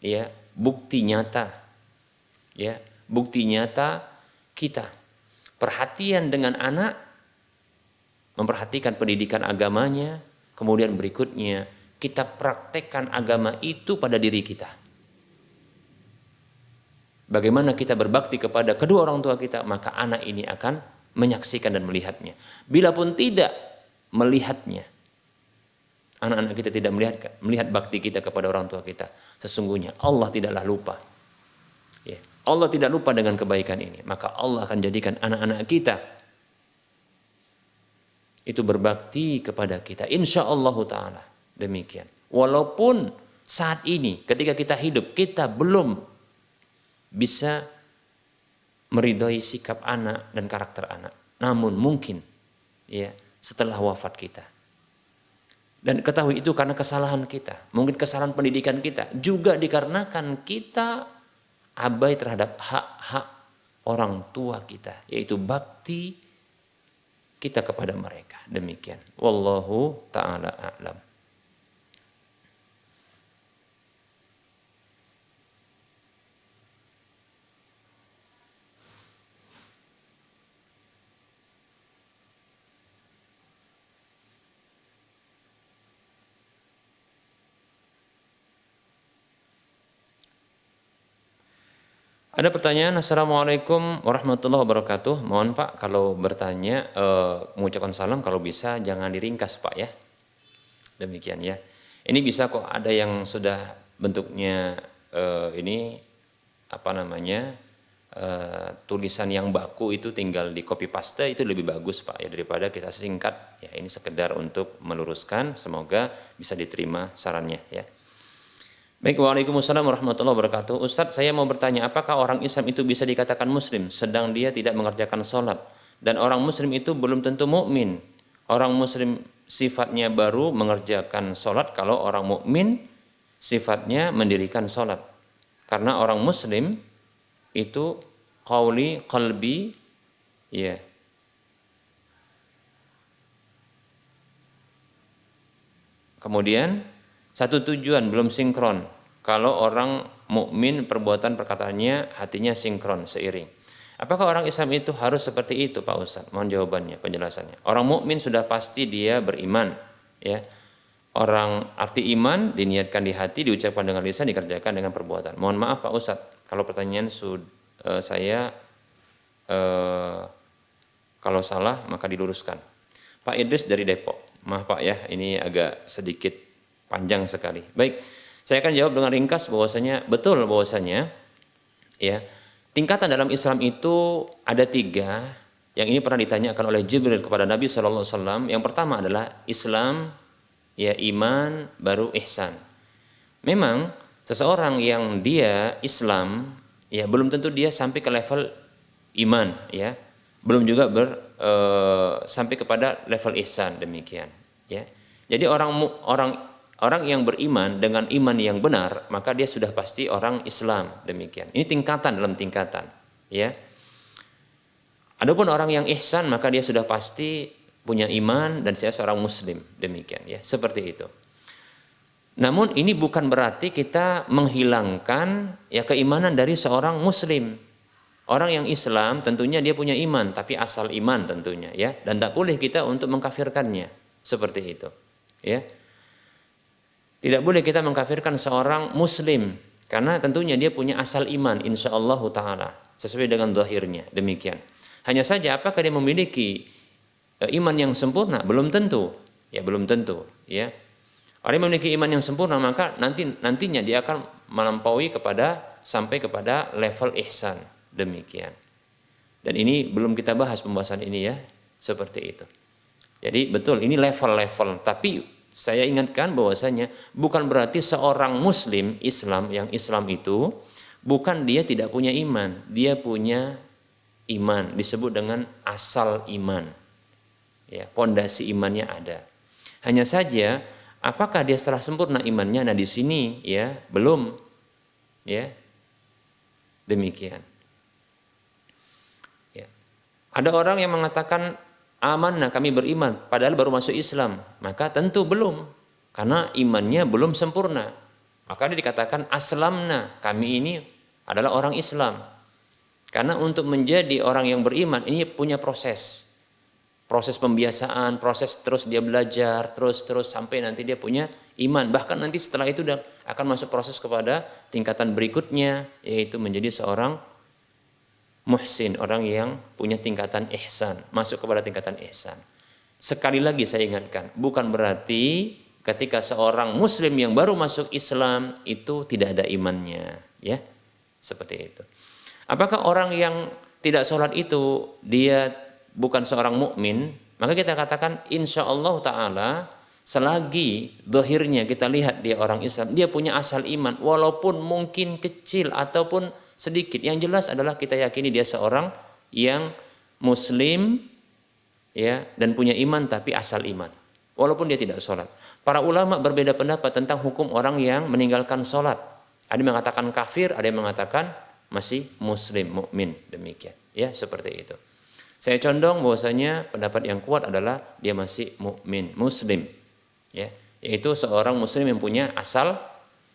ya bukti nyata, ya bukti nyata kita. Perhatian dengan anak, memperhatikan pendidikan agamanya, kemudian berikutnya kita praktekkan agama itu pada diri kita. Bagaimana kita berbakti kepada kedua orang tua kita, maka anak ini akan menyaksikan dan melihatnya. Bila pun tidak melihatnya, anak-anak kita tidak melihat melihat bakti kita kepada orang tua kita, sesungguhnya Allah tidaklah lupa Allah tidak lupa dengan kebaikan ini. Maka Allah akan jadikan anak-anak kita itu berbakti kepada kita. Insya Allah Ta'ala. Demikian. Walaupun saat ini ketika kita hidup kita belum bisa meridhoi sikap anak dan karakter anak. Namun mungkin ya setelah wafat kita. Dan ketahui itu karena kesalahan kita, mungkin kesalahan pendidikan kita, juga dikarenakan kita abai terhadap hak-hak orang tua kita, yaitu bakti kita kepada mereka. Demikian. Wallahu taala a'lam. Ada pertanyaan, Assalamualaikum warahmatullahi wabarakatuh. Mohon Pak, kalau bertanya, e, mengucapkan salam, kalau bisa jangan diringkas Pak ya. Demikian ya. Ini bisa kok ada yang sudah bentuknya e, ini apa namanya uh, tulisan yang baku itu tinggal di copy paste itu lebih bagus Pak ya daripada kita singkat ya ini sekedar untuk meluruskan semoga bisa diterima sarannya ya. Baik, Waalaikumsalam warahmatullahi wabarakatuh. Ustadz, saya mau bertanya, apakah orang Islam itu bisa dikatakan Muslim, sedang dia tidak mengerjakan sholat? Dan orang Muslim itu belum tentu mukmin. Orang Muslim sifatnya baru mengerjakan sholat, kalau orang mukmin sifatnya mendirikan sholat. Karena orang Muslim itu qawli, qalbi, ya. Kemudian satu tujuan belum sinkron. Kalau orang mukmin perbuatan perkataannya hatinya sinkron seiring. Apakah orang Islam itu harus seperti itu Pak Ustaz? Mohon jawabannya, penjelasannya. Orang mukmin sudah pasti dia beriman, ya. Orang arti iman diniatkan di hati, diucapkan dengan lisan, dikerjakan dengan perbuatan. Mohon maaf Pak Ustaz, kalau pertanyaan sud, uh, saya uh, kalau salah maka diluruskan. Pak Idris dari Depok. Maaf Pak ya, ini agak sedikit panjang sekali. Baik, saya akan jawab dengan ringkas bahwasanya betul bahwasanya ya tingkatan dalam Islam itu ada tiga yang ini pernah ditanyakan oleh Jibril kepada Nabi Shallallahu Alaihi Wasallam. Yang pertama adalah Islam, ya iman, baru ihsan. Memang seseorang yang dia Islam, ya belum tentu dia sampai ke level iman, ya belum juga ber e, sampai kepada level ihsan demikian, ya. Jadi orang orang Orang yang beriman dengan iman yang benar, maka dia sudah pasti orang Islam demikian. Ini tingkatan dalam tingkatan, ya. Adapun orang yang ihsan, maka dia sudah pasti punya iman dan saya seorang muslim demikian ya, seperti itu. Namun ini bukan berarti kita menghilangkan ya keimanan dari seorang muslim. Orang yang Islam tentunya dia punya iman, tapi asal iman tentunya ya, dan tak boleh kita untuk mengkafirkannya seperti itu. Ya, tidak boleh kita mengkafirkan seorang muslim karena tentunya dia punya asal iman insya Allah taala sesuai dengan zahirnya demikian. Hanya saja apakah dia memiliki e, iman yang sempurna? Belum tentu. Ya belum tentu, ya. Orang yang memiliki iman yang sempurna maka nanti nantinya dia akan melampaui kepada sampai kepada level ihsan. Demikian. Dan ini belum kita bahas pembahasan ini ya, seperti itu. Jadi betul ini level-level tapi saya ingatkan bahwasanya bukan berarti seorang muslim Islam yang Islam itu bukan dia tidak punya iman, dia punya iman disebut dengan asal iman. Ya, pondasi imannya ada. Hanya saja apakah dia setelah sempurna imannya? Nah, di sini ya, belum. Ya. Demikian. Ya. Ada orang yang mengatakan amanah kami beriman padahal baru masuk Islam. Maka tentu belum karena imannya belum sempurna. Maka dia dikatakan aslamna kami ini adalah orang Islam. Karena untuk menjadi orang yang beriman ini punya proses. Proses pembiasaan proses terus dia belajar terus terus sampai nanti dia punya iman. Bahkan nanti setelah itu akan masuk proses kepada tingkatan berikutnya yaitu menjadi seorang muhsin, orang yang punya tingkatan ihsan, masuk kepada tingkatan ihsan. Sekali lagi saya ingatkan, bukan berarti ketika seorang muslim yang baru masuk Islam itu tidak ada imannya, ya. Seperti itu. Apakah orang yang tidak sholat itu dia bukan seorang mukmin? Maka kita katakan insya Allah Taala selagi dohirnya kita lihat dia orang Islam, dia punya asal iman, walaupun mungkin kecil ataupun sedikit. Yang jelas adalah kita yakini dia seorang yang muslim ya dan punya iman tapi asal iman. Walaupun dia tidak sholat. Para ulama berbeda pendapat tentang hukum orang yang meninggalkan sholat. Ada yang mengatakan kafir, ada yang mengatakan masih muslim, mukmin demikian. Ya seperti itu. Saya condong bahwasanya pendapat yang kuat adalah dia masih mukmin, muslim. Ya, yaitu seorang muslim yang punya asal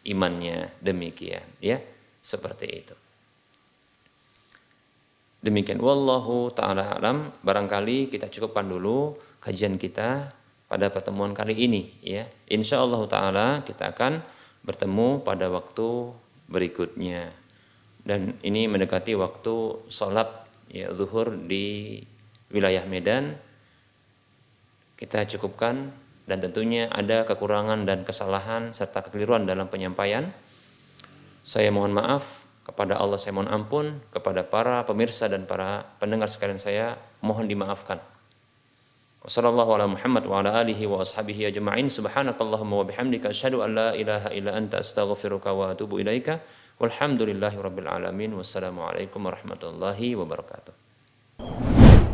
imannya demikian, ya. Seperti itu. Demikian wallahu taala alam barangkali kita cukupkan dulu kajian kita pada pertemuan kali ini ya. Insyaallah taala kita akan bertemu pada waktu berikutnya. Dan ini mendekati waktu sholat ya zuhur di wilayah Medan. Kita cukupkan dan tentunya ada kekurangan dan kesalahan serta kekeliruan dalam penyampaian. Saya mohon maaf Kepada Allah saya mohon ampun, kepada para pemirsa dan para pendengar sekalian saya mohon dimaafkan. Wassallallahu ala Muhammad wa ala alihi wa ashabihi ajma'in. Subhanakallahumma wa bihamdika asyhadu an la ilaha illa anta astaghfiruka wa atubu ilaika. Alamin. Wassalamualaikum warahmatullahi wabarakatuh.